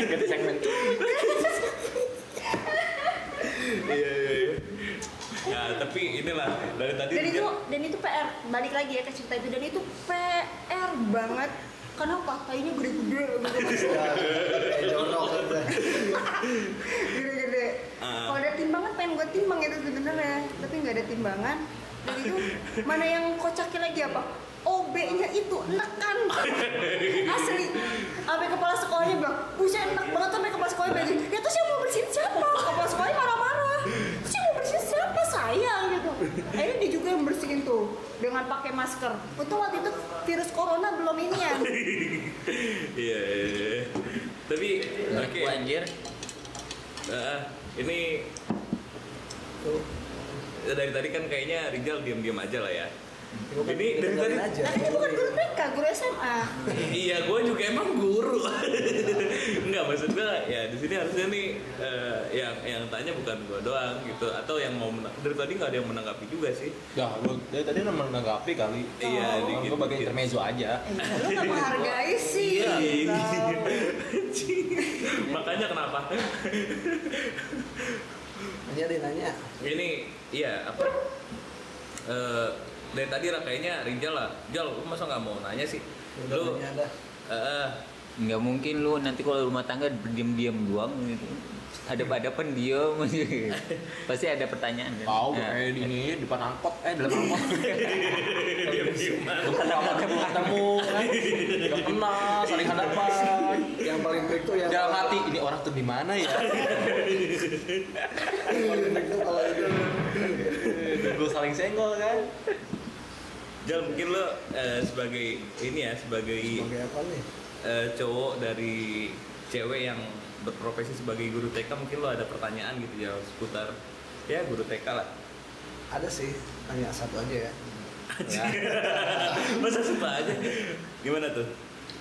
Ganti segmen. Iya iya iya. Ya tapi inilah dari tadi Dan itu dia- dan itu PR balik lagi ya ke cerita itu dan itu PR banget. Kenapa? Kayaknya gede-gede gitu. Ya, jorok gitu. gede-gede. Ah. Kalau ada timbangan pengen gue timbang itu sebenarnya, tapi nggak ada timbangan. Dan itu mana yang kocaknya lagi apa? OB-nya itu nekan asli sampai kepala sekolahnya bilang buset enak banget sampai kepala sekolahnya bilang ya terus yang mau bersihin siapa kepala sekolahnya marah-marah siapa saya gitu akhirnya dia juga yang bersihin tuh dengan pakai masker untung waktu itu virus corona belum ini ya Iya. iya, iya. Tapi oke. Anjir. Ini dari tadi kan kayaknya Rizal diam-diam aja lah ya. Ini dari tadi aja. tapi dia bukan guru TK guru SMA iya gue juga emang guru. Enggak maksud gue ya di sini harusnya nih eh, yang yang tanya bukan gue doang gitu atau yang mau menang- dari tadi nggak ada yang menanggapi juga sih. Ya, lu dari tadi udah menanggapi kali. Iya, Oh, dikit- gue bagian intermezzo aja. Eh, lu gak menghargai sih Iya. Gitu. Makanya kenapa? Nanya deh nanya. Ini iya apa? Eh dari tadi lah kayaknya Rizal lah. Jal, lu masa nggak mau nanya sih? Udah Lu eh, Nggak mungkin lu nanti kalau rumah tangga berdiam-diam doang gitu. Ada pada pendiam pasti ada pertanyaan kan. Tahu Nah, kayak di ini depan angkot, eh dalam angkot. Bukan angkotnya belum ketemu kan. Gak kenal, saling hadapan. Yang paling break tuh yang Dalam hati ini orang tuh di mana ya? yang paling break tuh kalau itu. Gue saling senggol kan. Jal mungkin lo eh, sebagai ini ya sebagai Sebagai apa nih? eh, cowok dari cewek yang berprofesi sebagai guru TK mungkin lo ada pertanyaan gitu ya seputar ya guru TK lah. Ada sih. Tanya satu aja ya. Ya. Masa suka aja? Gimana tuh?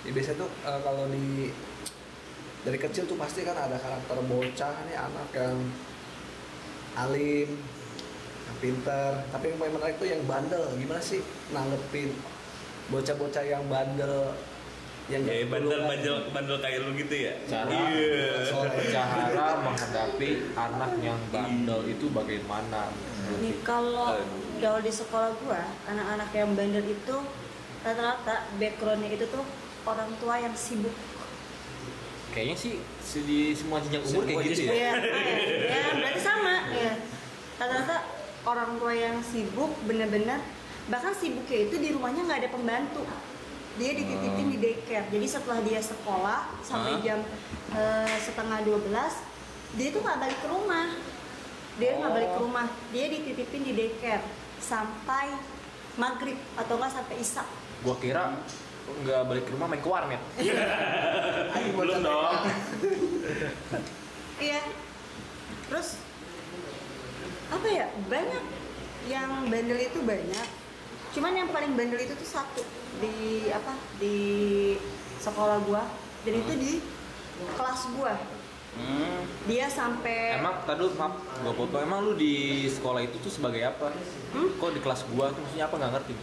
Ya, biasanya tuh eh, kalau di dari kecil tuh pasti kan ada karakter bocah nih anak yang alim, pinter. Tapi yang paling menarik tuh yang bandel. Gimana sih nanggepin bocah-bocah yang bandel? Yang Ya bandel bandel bandel kayak lu gitu ya? Cara Iya. cara menghadapi anak yang bandel itu bagaimana? Nih kalau kalau di sekolah gua anak-anak yang bandel itu rata-rata backgroundnya itu tuh orang tua yang sibuk. Kayaknya sih di semua jenjang umur kayak gitu ya. Iya, ya, ya berarti sama ya. Rata-rata orang tua yang sibuk bener-bener bahkan sibuknya itu di rumahnya nggak ada pembantu. Dia dititipin di daycare. Jadi setelah dia sekolah sampai Hah? jam eh, setengah 12 dia tuh nggak balik ke rumah. Dia nggak balik ke rumah. Dia dititipin di daycare sampai maghrib atau enggak sampai isak. Gua kira nggak balik ke rumah main ke warnet. Bocah Belum dong. Iya. Terus apa ya? Banyak yang bandel itu banyak. Cuman yang paling bandel itu tuh satu di apa? Di sekolah gua dan itu di kelas gua. Hmm. Dia sampai Emang tadi lu maaf, gua potong. Emang lu di sekolah itu tuh sebagai apa? Hmm? Kok di kelas gua tuh maksudnya apa nggak ngerti?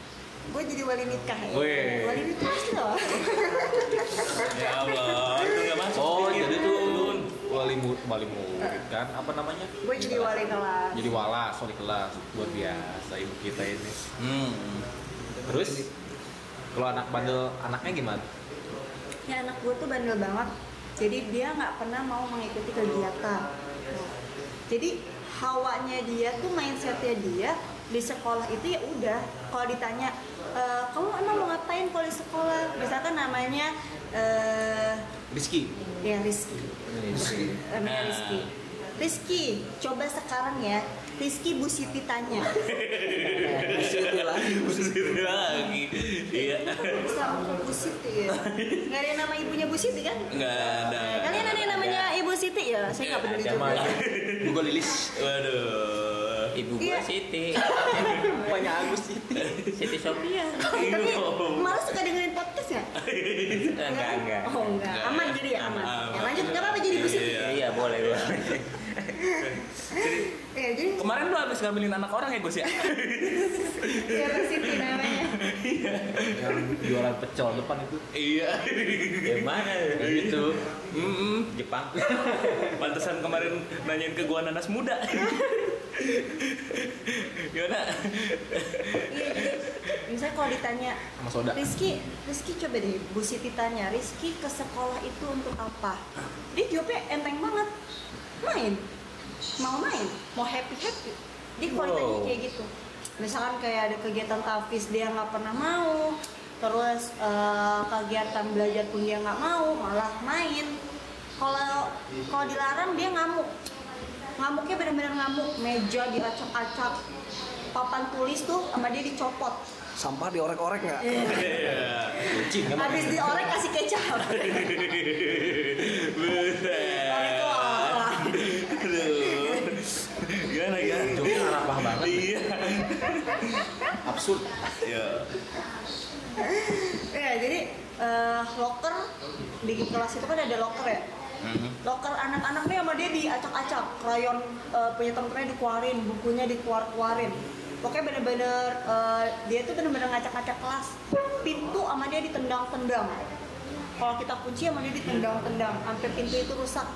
gue jadi wali nikah ya. Weh. Wali nikah sih loh. Ya Allah, itu nggak masuk. Oh, jadi lu wali murid, wali murid kan? Apa namanya? gue jadi wali kelas. Jadi walas, wali kelas. Luar biasa ibu kita ini. Hmm. Terus kalau anak bandel anaknya gimana? Ya anak gue tuh bandel banget. Jadi dia nggak pernah mau mengikuti kegiatan. Jadi hawanya dia tuh mindsetnya dia di sekolah itu ya udah. Kalau ditanya "E, kamu emang mau ngapain kalau di sekolah? Misalkan namanya eh Rizky. ya Rizky. Rizky. Namanya Nah. Rizky. Rizky, coba sekarang ya. Rizky Bu Siti tanya. Siti lagi. Pusing lagi. Iya. Bisa Bu Siti ya. Nggak ada yang nama ibunya Bu Siti kan? Nggak ada. Eh, Kalian ada yang namanya Ibu Siti ya? Saya nggak peduli juga. Google Lilis. Waduh. Ibu gua Iya. Siti. Banyak Agus sih. Siti Sophia. Tapi malah suka dengerin podcast ya? Enggak, enggak. Oh enggak, aman jadi ya aman. Aman. Ya, lanjut, nggak apa-apa jadi busuk. Iya. Iya, boleh, boleh. Jadi Ya jadi kemarin lu habis ngambilin anak orang ya Gus ya? ya Siti namanya. Yang jualan pecel depan itu. iya. Yang mana? Gitu. Mm-mm. Jepang. Pantesan kemarin nanyain ke gua nanas muda. Gimana? Iya jadi misalnya kalau ditanya Sama soda. Rizky, Rizky coba deh Bu Siti tanya Rizky ke sekolah itu untuk apa? Dia jawabnya enteng banget Main. Mau main, mau happy-happy Dia kalau ditanya Wow. kayak gitu. Misalkan kayak ada kegiatan tafis dia nggak pernah mau Terus eh, kegiatan belajar pun dia nggak mau Malah main. Kalau kalau dilarang dia ngamuk. Ngamuknya benar-benar ngamuk. Meja diacak-acak Papan tulis tuh sama dia dicopot. Sampah diorek-orek nggak? Iya. Habis diorek kasih kecap. Orek tuh apa? Aduh. Gimana ya? Joknya arapah banget. Iya. Absurd. Ya. Ya, jadi eh, locker di kelas itu kan ada locker ya. Locker anak-anak nih sama dia diacak-acak, krayon eh, punya temen-temennya dikeluarin, bukunya dikeluar-keluarin. Pokoknya bener-bener eh, dia tuh bener-bener ngacak-ngacak kelas. Pintu sama dia ditendang-tendang. Kalau kita kunci sama dia ditendang-tendang, sampai pintu itu rusak.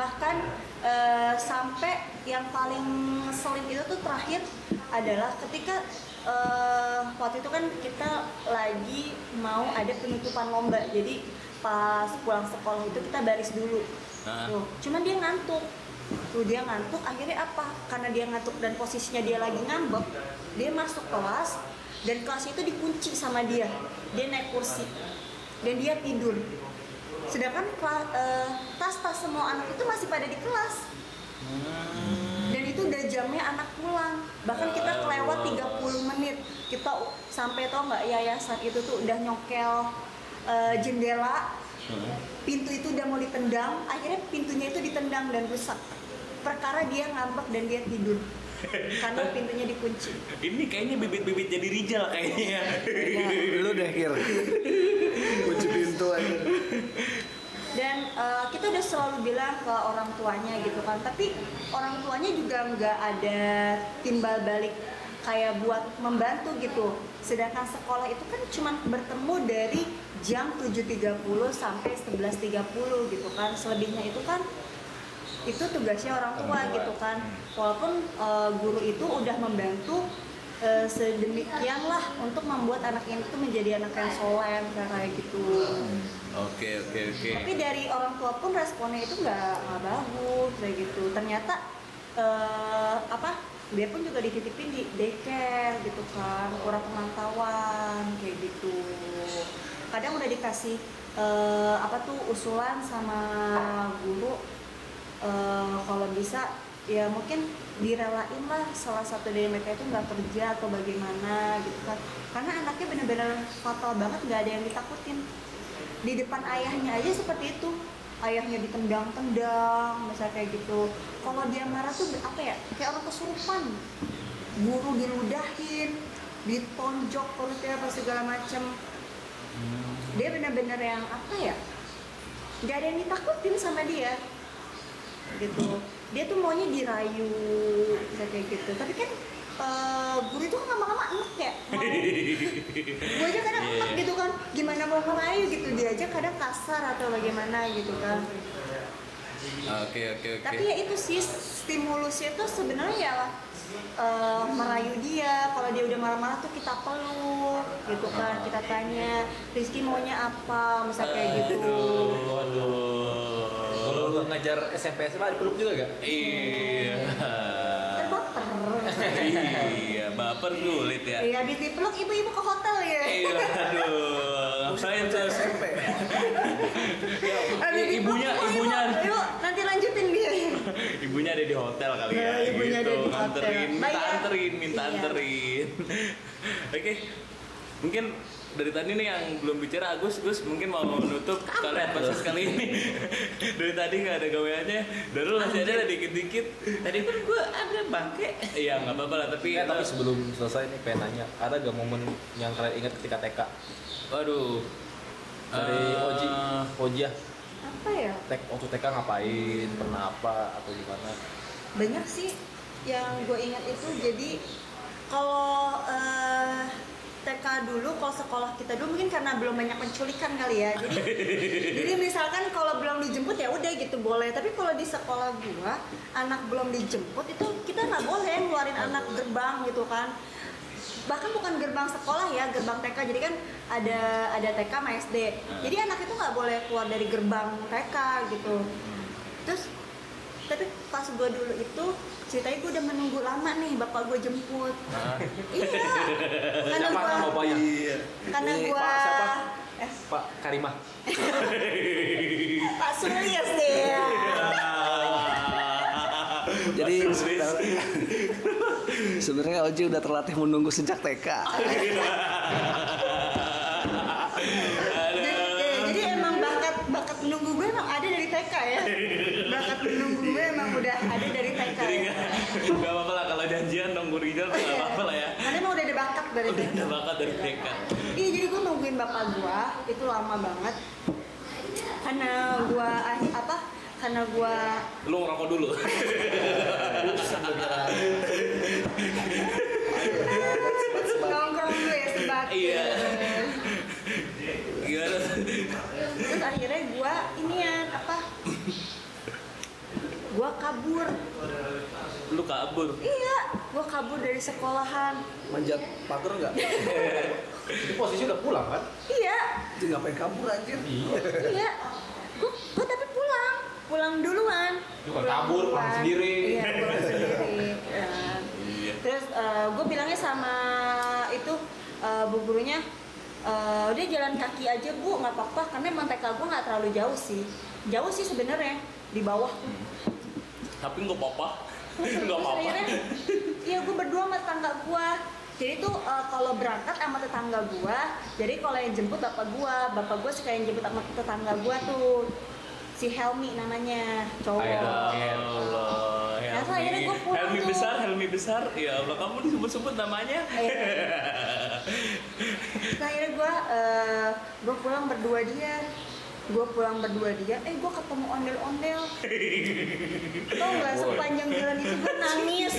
Bahkan eh, sampai yang paling ngeselin itu tuh terakhir adalah ketika eh, waktu itu kan kita lagi mau ada penutupan lomba. Jadi pas pulang sekolah itu kita baris dulu. Ah. Tuh, cuman dia ngantuk. Tuh dia ngantuk, akhirnya apa? Karena dia ngantuk dan posisinya dia lagi ngambek, dia masuk kelas dan kelas itu dikunci sama dia. Dia naik kursi dan dia tidur. Sedangkan eh, tas-tas semua anak itu masih pada di kelas. Dan itu udah jamnya anak pulang. Bahkan kita kelewat 30 menit. Kita sampai tau nggak yayasan itu tuh udah nyokel eh, jendela. Pintu itu udah mau ditendang, akhirnya pintunya itu ditendang dan rusak. Perkara dia ngambek dan dia tidur. Karena pintunya dikunci. Ini kayaknya bibit-bibit jadi Rijal kayaknya. Lu deh kir. Kunci pintu aja. dan eh, kita udah selalu bilang ke orang tuanya gitu kan tapi orang tuanya juga nggak ada timbal balik kayak buat membantu gitu sedangkan sekolah itu kan cuma bertemu dari jam 7.30 sampai 11.30 gitu kan selebihnya itu kan itu tugasnya orang tua gitu kan. Walaupun eh, guru itu udah membantu eh, sedemikian lah untuk membuat anak ini tuh menjadi anak yang soleh kayak gitu. Oke oke oke. tapi dari orang tua pun responnya itu nggak nggak bagus kayak gitu. Ternyata eh, apa dia pun juga dititipin di daycare gitu kan kurang pemantauan kayak gitu. Kadang udah dikasih eh, apa tuh usulan sama guru eh, kalau bisa ya mungkin direlain lah salah satu dari mereka itu nggak kerja atau bagaimana gitu kan. Karena anaknya bener-bener fatal banget nggak ada yang ditakutin. Di depan ayahnya aja seperti itu. Ayahnya ditendang-tendang misalnya kayak gitu. Kalau dia marah tuh apa ya kayak orang kesurupan. Guru diludahin ditonjok perutnya apa segala macem. Dia benar-benar yang apa ya nggak ada yang ditakutin sama dia gitu. Dia tuh maunya dirayu bisa kayak gitu. Tapi kan eh, guru itu kan lama-lama enak ya. Gue aja kadang Iya, enak gitu kan. Gimana mau ngerayu gitu? Dia aja kadang kasar atau bagaimana gitu kan. Oke oke oke. tapi ya itu sih stimulusnya tuh sebenarnya ya eh, merayu dia. Kalau dia udah marah-marah tuh kita peluk gitu kan kita tanya Rizky maunya apa? Misalnya kayak gitu. Aduh, aduh. Lu ngajar SMP SMA dipeluk juga gak? Iya. kan baper iya, baper sulit ya. Iya, habis dipeluk ibu-ibu ke hotel ya. Iya, aduh. Ngapain tuh? SMP. I- ibunya- dipeluk, "Ibu, ibunya." Ibu, nanti lanjutin dia. Ibunya ada di hotel kali ya. Nah, ibunya ada gitu. di hotel. Nganterin, minta anterin, minta Iya. anterin. Oke. Mungkin dari tadi nih yang belum bicara Agus, Gus mungkin mau nutup kalian podcast kali ini. dari tadi nggak ada gaweannya, lu masih ada dikit-dikit. Tadi kan gue ada bangke. Iya nggak apa-apa lah, tapi Eh, tapi sebelum selesai nih pengen nanya, ada gak momen yang kalian ingat ketika TK waduh. dari Eh, Oji, Oji ya, apa ya tek waktu TK ngapain, pernah apa atau gimana? banyak sih yang gue ingat itu jadi kalau eh, TK dulu kalau sekolah kita dulu mungkin karena belum banyak penculikan kali ya. Jadi jadi misalkan kalau belum dijemput ya udah gitu boleh. Tapi kalau di sekolah gua anak belum dijemput itu kita nggak boleh ngeluarin anak gerbang gitu kan. Bahkan bukan gerbang sekolah ya gerbang TK jadi kan ada ada TK sama SD jadi anak itu nggak boleh keluar dari gerbang TK gitu. Terus tapi pas gue dulu itu ceritanya gue udah menunggu lama nih bapak gue jemput iya karena Siapa gue nama bapaknya? karena gue Pak siapa? eh, Pak Karimah. Pak Sulis deh ya. Jadi sebenarnya Oji udah terlatih menunggu sejak TK. Dari TK. Iya jadi gue nungguin bapak gue itu lama banget karena gue apa karena gue Lu ngerokok dulu. nongkrong dulu ya sebat Iya. Gimana? terus akhirnya gue inian apa gue kabur Lu kabur. iya gue kabur dari sekolahan Manjat pagar nggak? Itu posisi udah pulang kan? iya Jadi ngapain kabur anjir? Iya. iya gue gue tapi pulang pulang duluan Bukan kabur, pulang sendiri. iya pulang sendiri Ya. Iya. terus gue bilangnya sama itu eh, bu gurunya eh, udah jalan kaki aja bu nggak apa-apa karena emang TK gue nggak terlalu jauh sih jauh sih sebenarnya di bawah tuh Tapi nggak apa-apa. Nggak Terus apa-apa. akhirnya, iya gue berdua sama tetangga gue jadi tuh eh, kalau berangkat sama tetangga gue jadi kalau yang jemput bapak gue bapak gue suka yang jemput sama tetangga gue tuh si Helmi namanya cowok Ayo. Allah, Ya, so akhirnya gua pulang Helmi tuh. besar, Helmi besar. Ya Allah, kamu disebut-sebut namanya. Iya. Nah, akhirnya gue gue pulang berdua dia gue pulang berdua dia eh gue ketemu ondel-ondel tau nggak sepanjang jalan itu gue nangis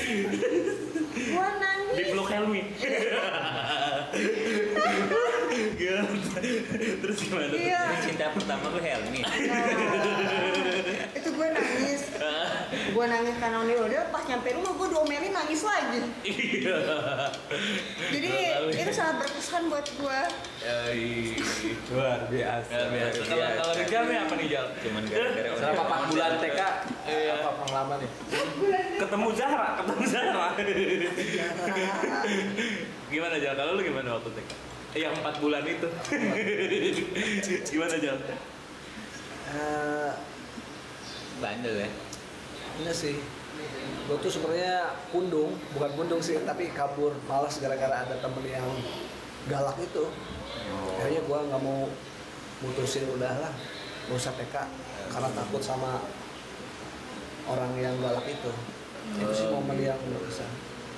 gue nangis Dipeluk Helmi. Gimana? Terus gimana? iya Cinta pertama lu Helmi. Nah, itu gue nangis gue nangis karena ondel-ondel pas nyampe rumah gue diomelin nangis lagi Iya. jadi itu sangat berkesan buat gue Ya, iya. Luar biasa. Luar biasa. Kalau kalau Rizal nih apa nih Jal? Cuman gara-gara Selama 4 bulan TK, Iya. apa pengalaman nih? Ketemu Zahra, ketemu Zahra. gimana Jal? Kalau lu gimana waktu TK? Yang empat bulan itu. gimana Jal? Eh, bandel ya. ini sih gue tuh sebenarnya pundung bukan pundung sih tapi kabur malas gara-gara ada temen yang galak itu akhirnya gue nggak mau mutusin udahlah gak usah TK karena takut sama orang yang galak itu itu sih momen yang berkesan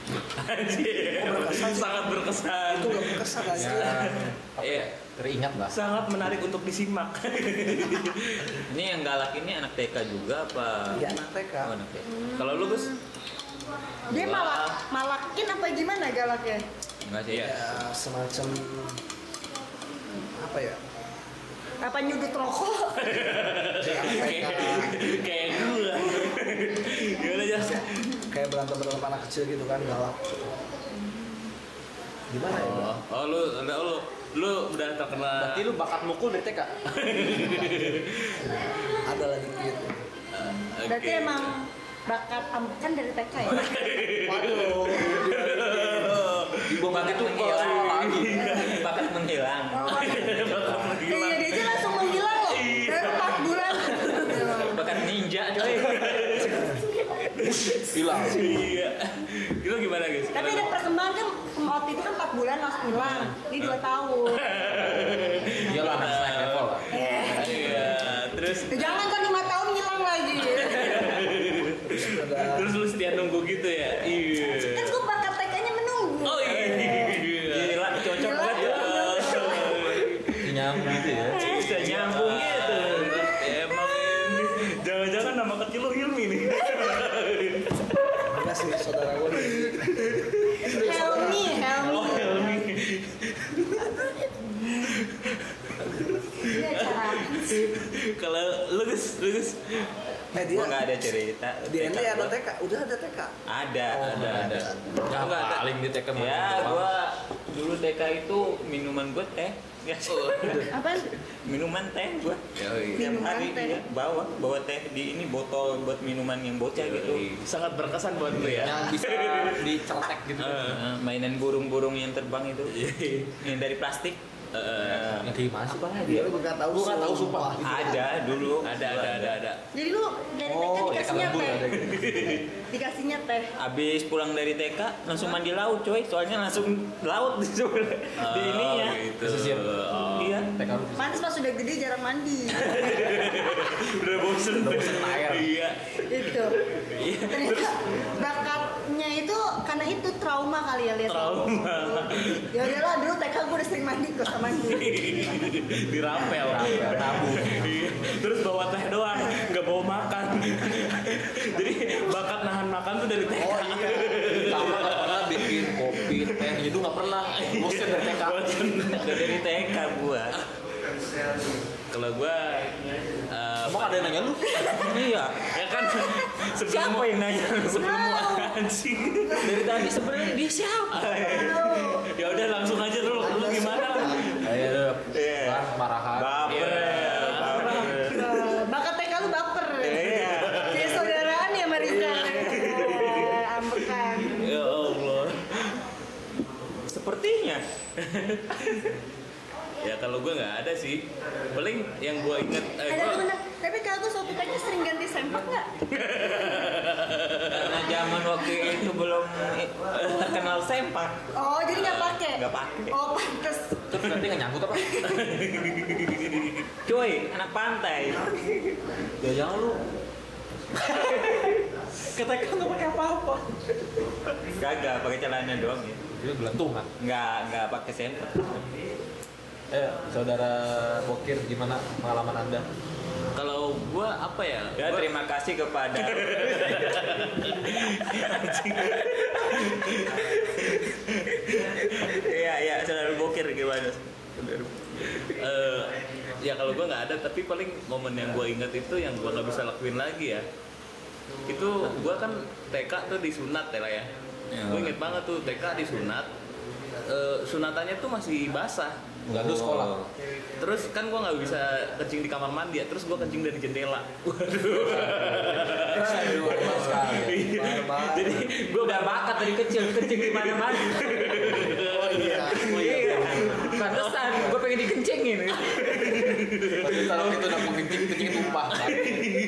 Anjir. Sangat berkesan. itu berkesan aja Iya. Teringat nggak? Sangat menarik untuk disimak. Ini yang galak ini anak TK juga apa? iya anak TK Oh, anak TK. Kalau lu Gus? dia malak malakin apa gimana galaknya Enggak sih. Ya semacam apa ya apa nyudut rokok kayak gua. Gimana Jas? kayak berantem berantem anak kecil gitu kan galak gimana ya Bro? Oh, oh lu, lu, lu, lu udah terkena. Berarti lu bakat mukul dari TK? ada lagi gitu Oke. berarti emang bakat am- kan dari TK ya waduh Dibongkar Bakat itu menghilang. Bakat menghilang. Oh, bakat- Bakal Iya, menghilang. dia aja langsung menghilang loh dari 4 bulan Bakat ninja coy. Hilang. Iya. Lu gimana guys? tapi ada perkembangan kan semut itu kan 4 bulan langsung hilang. Ini 2 tahun. Iya dia Gua nggak ada cerita. di ND TK ada gua. TK udah ada TK Ada, Oh, ada, ada. Ya Enggak ada. paling di TK mah. Ya, gua dulu TK itu minuman gua teh. Ya, Apaan? minuman teh gua. Tiap hari teh. iya, bawa bawa teh di ini botol buat minuman yang bocah gitu. Sangat berkesan buat lu ya. Yang bisa diceletek gitu. Mainan burung-burung yang terbang itu. yang dari plastik. Eh, Yang kayak gimana sih pak? dia gue nggak tahu Gua nggak tahu, sumpah. Ada dulu. ada ada ada ada. Jadi lu dari TK Oh, dikasihnya TK teh. ada gitu. Dikasihnya teh. Abis pulang dari TK langsung mandi laut coy. Soalnya langsung laut di di ininya. gitu. Pesisir. Oh. Iya. TK lu. Pantes pas sudah gede jarang mandi. Udah bosen. Udah bosen air. Iya. itu. Ternyata bakatnya itu karena itu trauma kali ya lihat. Trauma. Ya udahlah dulu TK gue udah sering mandi gak usah mandi. Dirapel. Tabu. Terus bawa teh doang, nggak bawa makan. Jadi bakat nahan makan tuh dari teh. Oh iya. Sama nggak pernah bikin kopi, teh, itu nggak pernah. Bosen dari TK. Bosen. Dari TK gua. Kalau gua Emang ada yang nanya lu? iya. ya kan sebelum Siapa yang nanya? sebelum anjing. Dari tadi sebenarnya dia siapa? ya udah langsung aja dulu lu gimana? Ayo, Iya. kan marahan. Baper. Iya. Baper. Bakat TK lu baper. Iya. Jadi saudaraan ya Marisa. Eh, Ambekan. Ya Allah. Sepertinya. Ya kalau gua nggak ada sih. Paling yang gua inget eh, Ada gua. Tapi kalau TK sering ganti sempak nggak? Karena zaman waktu itu belum terkenal sempak. Oh jadi nggak pakai? Nggak pakai. Oh pantes. Terus nanti nggak nyangkut apa? Cuy, anak pantai. Ya jangan lu. Kata kan nggak pakai apa-apa. Kagak, pakai celana doang ya. Dia gelantungan. Nggak, nggak pakai sempak. Eh, saudara Bokir, gimana pengalaman anda? Kalau gua apa ya? Ya, Gua- terima kasih kepada Iya, iya, saudara Bokir gimana? Eh, ya kalau gue nggak ada tapi paling momen yang gue ingat itu yang gue nggak bisa lakuin lagi ya itu gue kan TK tuh disunat ya lah ya Ya. gue inget banget tuh TK disunat Eh, sunatannya tuh masih basah Nggak ada sekolah. terus kan gue nggak bisa kencing di kamar mandi ya terus gue kencing dari jendela Aduh, hebat sekali. Barbar. jadi gue Udah bakat dari kecil, kencing di mana-mana. oh iya Iya. Pantesan, gue pengen dikencingin. Tapi kalau itu udah kencing, kencing tumpah.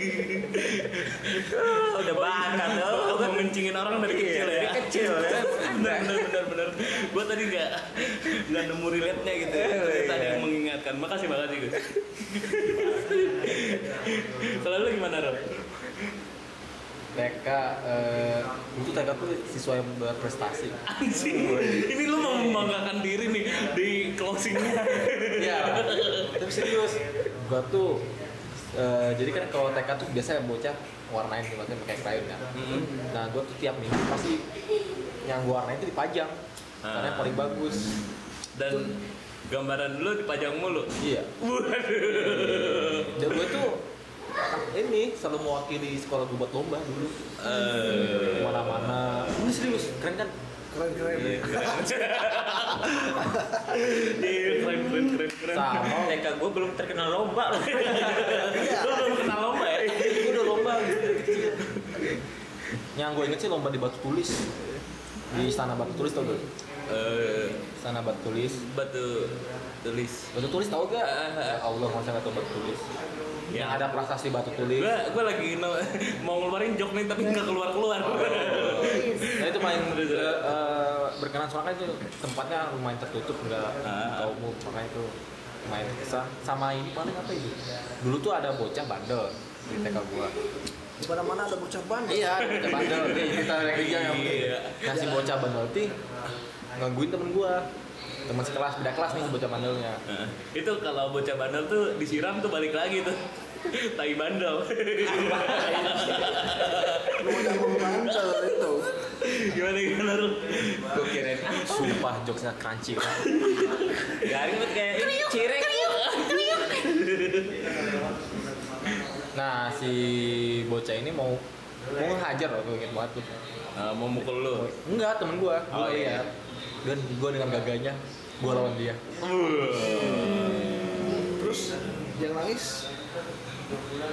Oh, udah bakat. Oh, gue ngencingin orang dari kecil ya Dari kecil ya. bener bener bener bener gue tadi nggak nggak nemu relate nya gitu ya Ternyata ada yang mengingatkan makasih makasih gue kalau lu gimana Rob? TK, eh, itu TK tuh siswa yang berprestasi. anjing ini lu mau membanggakan diri nih di closingnya Iya, tapi serius. Gua tuh, eh, jadi kan kalau TK tuh biasa bocah warnain gitu, maksudnya pakai krayon kan. Mm-mm. Nah, gua tuh tiap minggu pasti yang gua warnain itu dipajang. Karena yang Ah. paling bagus. dan gambaran lu dipajang mulu Iya. waduh Dan gue tuh ini selalu mewakili sekolah gue buat lomba dulu. Eh, Mana-mana. Ini serius, keren kan? Keren keren iya, keren Iya, keren keren keren keren Sama. TK gue belum terkenal lomba loh. lu belum kenal lomba ya Gue udah lomba gitu dari kecil. Yang gue inget sih lomba di batu tulis di istana batu tulis tau gak? Eh, Istana batu tulis. batu tulis Batu tulis tau gak? Ah, ah, ah. Ya Allah masa gak tau batu tulis. yang ada prasasti batu tulis Gua gua lagi no- mau ngeluarin jok nih tapi nggak keluar keluar. Nah itu eh, eh, berkenan soalnya itu tempatnya lumayan tertutup nggak buka umum makanya itu lumayan kesan sama ini paling apa itu dulu tuh ada bocah bandel di TK gua Di mana-mana ada bocah bandel. iya ada bocah bandel kita yang Iya. ngasih bocah bandel tuh ngangguin temen gua teman sekelas beda kelas nih bocah bandelnya Nah, itu kalau bocah bandel tuh disiram tuh balik lagi tuh. Tai bandel. Bocah bandel itu. gimana gimana lu? Gue kirain sumpah jokesnya crunchy kan garing banget kayak ini cireng. nah si bocah ini mau mau ngehajar loh gue inget banget tuh Ah, mau mukul lu. enggak temen gua Oh, gua iya. Dan gua dengan gagahnya gua lawan dia. Terus? Yang nangis?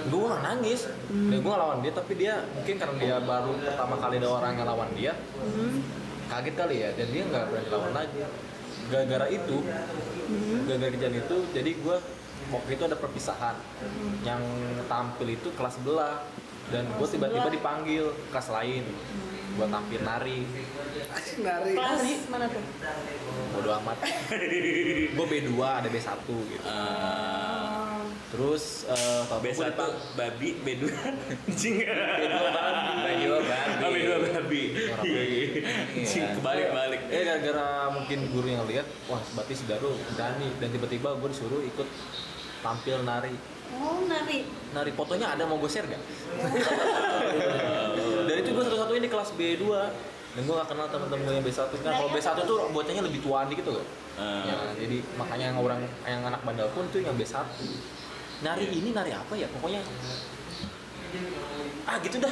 Gua nggak nangis. Dan gua lawan dia tapi dia mungkin karena dia baru pertama kali ada orang yang lawan dia kaget kali ya. Dan dia nggak berani lawan lagi. Gara-gara itu gara-gara kejadian itu jadi gua waktu itu ada perpisahan. Yang tampil itu kelas sebelah. Dan gue tiba-tiba dipanggil kelas lain. Buat tampil nari Asik nari. Kelas mana tuh? bodo amat gue B2 ada B1 gitu Ah, terus eh tau B1 babi, B2 anjing. B2 babi. Oh, B2 babi. Anjing kebalik balik. eh gara-gara mungkin guru yang lihat wah berarti si Daru berani dan tiba-tiba gue disuruh ikut tampil nari Oh, nari. nari fotonya ada mau gue share gak? dan itu gue satu-satunya di kelas B2 dan gue gak kenal temen-temen gue yang B1 kan kalau B1 tuh bocahnya lebih tuaan dikit tuh Ah. ya, jadi makanya yang orang yang anak bandel pun tuh yang B1 nari ini nari apa ya? Pokoknya ah gitu dah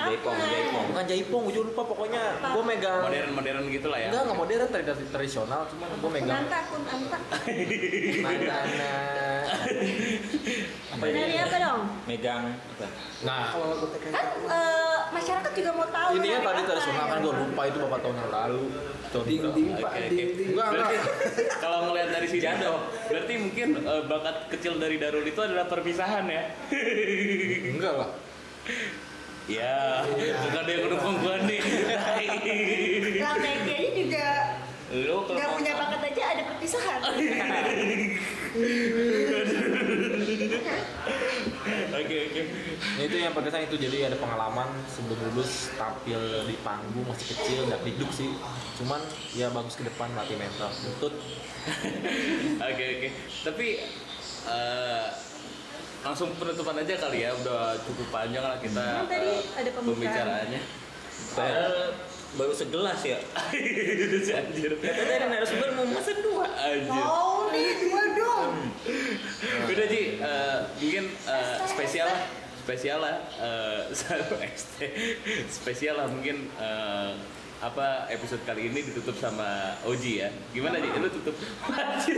Jaipong, jaipong. bukan jaipong gue juga lupa pokoknya gue megang Modern-modern gitu lah ya. enggak nggak modern tadi tradisional cuma gue megang Kunanta, kunanta. mandana apa ini apa dong? Megang apa? nah Kalau lagu TK Kan eh, masyarakat juga mau tahu. ini kan tadi tradisional ya. kan gue lupa itu beberapa tahun yang lalu ding ding Oke, pak oke. ding ding. Enggak, Berarti enggak. kalau ngelihat dari sini Jatuh. berarti mungkin eh, bakat kecil dari Darul itu adalah perpisahan ya. enggak lah Ya, bukan ada yang ngedukung gua nih. Aja juga kalau nggak mau- punya bakat aja ada perpisahan. Oke, oke. Nah, itu yang berkesan itu jadi ada pengalaman sebelum lulus tampil di panggung masih kecil nggak diduk sih cuman ya bagus ke depan latih mental lutut Oke, oke. Tapi eh, langsung penutupan aja kali ya, udah cukup panjang lah kita Kan tadi eh, ada pembicaraannya. Padahal baru segelas ya. Anjir. Kata dari narasumber mau mesen dua. Anjir. Mau nih dua dong. Udah Ji, eh, mungkin eh, spesial lah, spesial lah, eh, satu XT, spesial lah mungkin eh, apa episode kali ini ditutup sama Oji ya. Gimana Ji? Lu tutup? Anjir.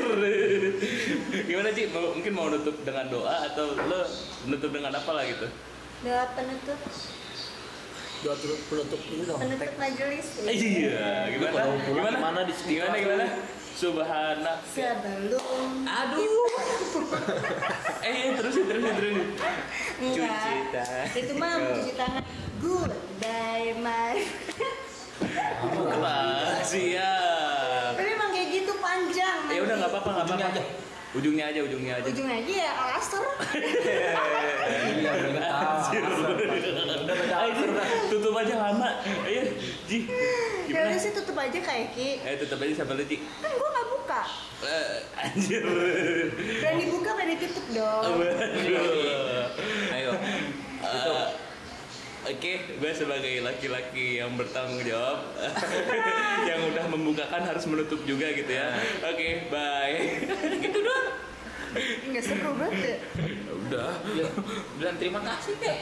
Gimana Ji? Mau, mungkin mau nutup dengan doa atau lu nutup dengan apa lah gitu? Udah penutup turut penutup ini dong. penutup majelis. Iya, gimana? pulang Gimana? gimana di Gimana gimana? Subhanak. Sebelum Aduh. eh, terusin terusin terusin. enggak. Cuci tangan. Itu mah cuci tangan. Goodbye my. Ya. Tapi emang kayak gitu panjang. Ya udah nggak apa-apa nggak Ujungnya apa-apa. aja. Ujungnya aja, ujungnya aja. Ujungnya aja ya iya udah Ji, tutup aja lama. Ayo, Ji. Ya Gimana? udah sih tutup aja kayak Ki. Eh, tutup aja sampai lu, Ji. Kan gua nggak buka. Eh, anjir. Berani buka berani tutup dong. Ayo. Eh, Oke, gue sebagai laki-laki yang bertanggung jawab, yang udah membukakan harus menutup juga gitu ya. Oke, bye. gitu doang. Enggak seru banget. ya. Udah. Bilang terima kasih deh.